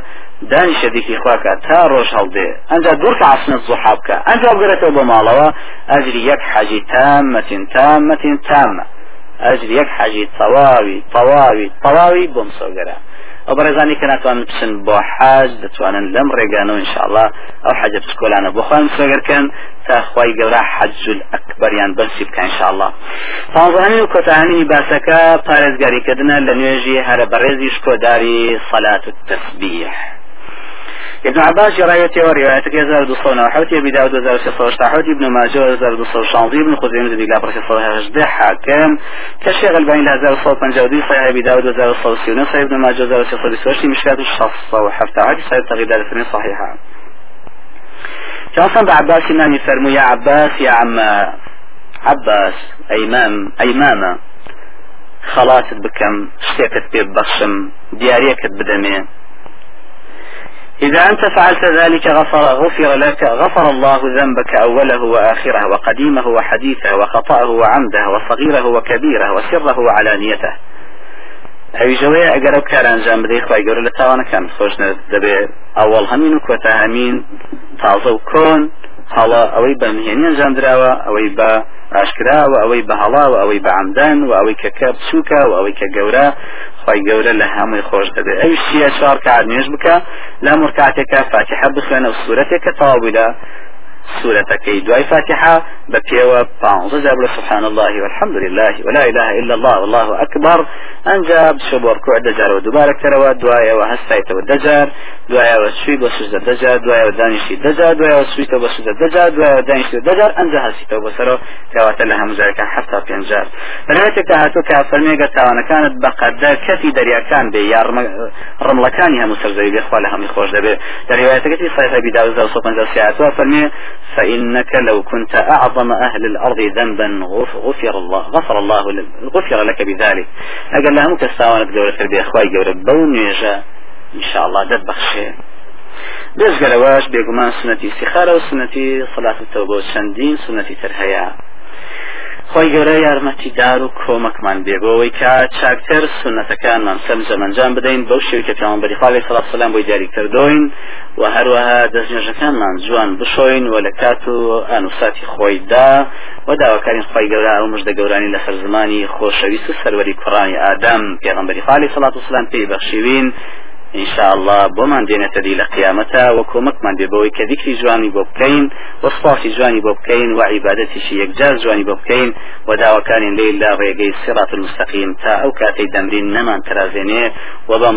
S1: دانی شەدیکی خواکە تا ڕۆژ هەڵدێ. ئەجا دوور عسنت زوحا بکە. ئەجا بگرێتەوە بۆ ماڵەوە ئەجری یەک حەجی تامەتین تامەتین تامە. ئەجری یەک حەجی تەواوی تەواوی تەواوی بۆم سۆگەرە ئەو بەڕێزانی کە ناتوان بچن بۆ حاج دەتوانن لەم ڕێگانەوە انشاءله ئەو حەجە پسکۆلانە بۆ خۆیان سۆگەرکەن تا خی گەورە حەجول ئەکبەریان بەرسی بکە انشاءله پانزەهەمین و کۆتانی باسەکە پارێزگاریکردنە لە نوێژی هەرە بەڕێزی شکۆداری سەلات و تەسبیح ابن عباس روايته وروايته كذا دوصونا وحوتي أبي داود وزار سيصوش حوتي ابن ماجه وزار دوصو شانزي ابن خزيمة ذي قابر سيصوش هجده حاكم. كشيخ البين لهزار صوت بنجودي صحيح أبي داود وزار صوت سيونس. صحيح ابن ماجه وزار سيصوش بسوشي مشكات الشخص وحفت عادي صحيح تغيير الاثنين صحيحة. كان بعباس إمامي فرمو يا عباس يا عم. عباس أيمام أيمامة. خلاص بكم شتيكت ببخشم دياريكت بدمي. إذا أنت فعلت ذلك غفر, غفر لك غفر الله ذنبك أوله وآخره وقديمه وحديثه وخطأه وعمده وصغيره وكبيره وسره وعلانيته. ئەوی ژەوەیە ئەگەر ئەو کار ئەنجام بدەی خی گەورە لە تاوانەکان خۆش دەبێت ئەوەڵ هەمین و کۆن هەڵا ئەوەی بە نهێنی ئەنجام درراوە ئەوەی بە ئاشکراوە ئەوەی بە هەڵا و ئەوەی بە عمدان و ئەوەی کە کە بچووکە و ئەوەی کە گەورە خی گەورە لە هەمووی خۆش دەبێت. ئەوی شیە چوار کار نوێژ بکە لە مرکاتێکە فاتحە بخوێنە و سوورەتێکە تەواویدا سورتكي دعاء فاتحة بكيوة بانز. جابر سبحان الله والحمد لله ولا إله إلا الله والله أكبر. أنجاب شبور كوع دجار ودبارك تروا دعاء وهستيت والدجار دعاء وشوي بسجد الدجار. دعاء ودانشي الدجار. دعاء وسويت بسجد الدجار. دعاء ودانشي الدجار. أنجا هسيت وبسرو كوات لها مزارك حتى بينجار روايتك هاتو كافرمي قتاوانا كانت بقدر كتي دريا كان بي. رملكانها مسرزي بإخوالها مخوش دبي. روايتك تي صحيح بداوز وصوبا زوسيات فرمي فإنك لو كنت أعظم أهل الأرض ذنبا غفر الله غفر الله غفر لك بذلك. أقل لها مكساوانة قولة تربية أخوي قولة بون يجا إن شاء الله. دد بخشي بس قالواش بيقمان سنتي سخارة وسنتي صلاة التوبة وشندين سنتي ترهيا. خۆی گەورە یارمەتی دار و کۆمەکمان بێبەوەی کە چاکتر سنەتەکانمان سەمجەمەنجام بدەین بەو شێوی کە پیامبەری خاڵی سەڵات سەلام بۆی دیاری کردوین و هەروەها دەستنێژەکانمان جوان بشۆین و لە کات و ئانوساتی خۆیدا و داواکارین خۆی گەورە ئەو مژدە گەورانی لەسەر زمانی خۆشەویست و سەروەری کوڕانی ئادەم پێغمبەری خاڵی سەڵات و سلام پێی بەخشیوین. إن شاء الله بۆمان دێنێتە دی لە قیامەتە و کۆمەکمان بێ بەوەی کە دیکری جوانی بۆ بکەین وەسپاسی جوانی بۆ بکەین و عیبادەتیشی یەکجار جوانی بۆ بکەین و داواکانین لێ لا ڕێگەی سێڕات المستەقیم تا ئەو کاتەی دەمرین نەمان ترازێنێ و بە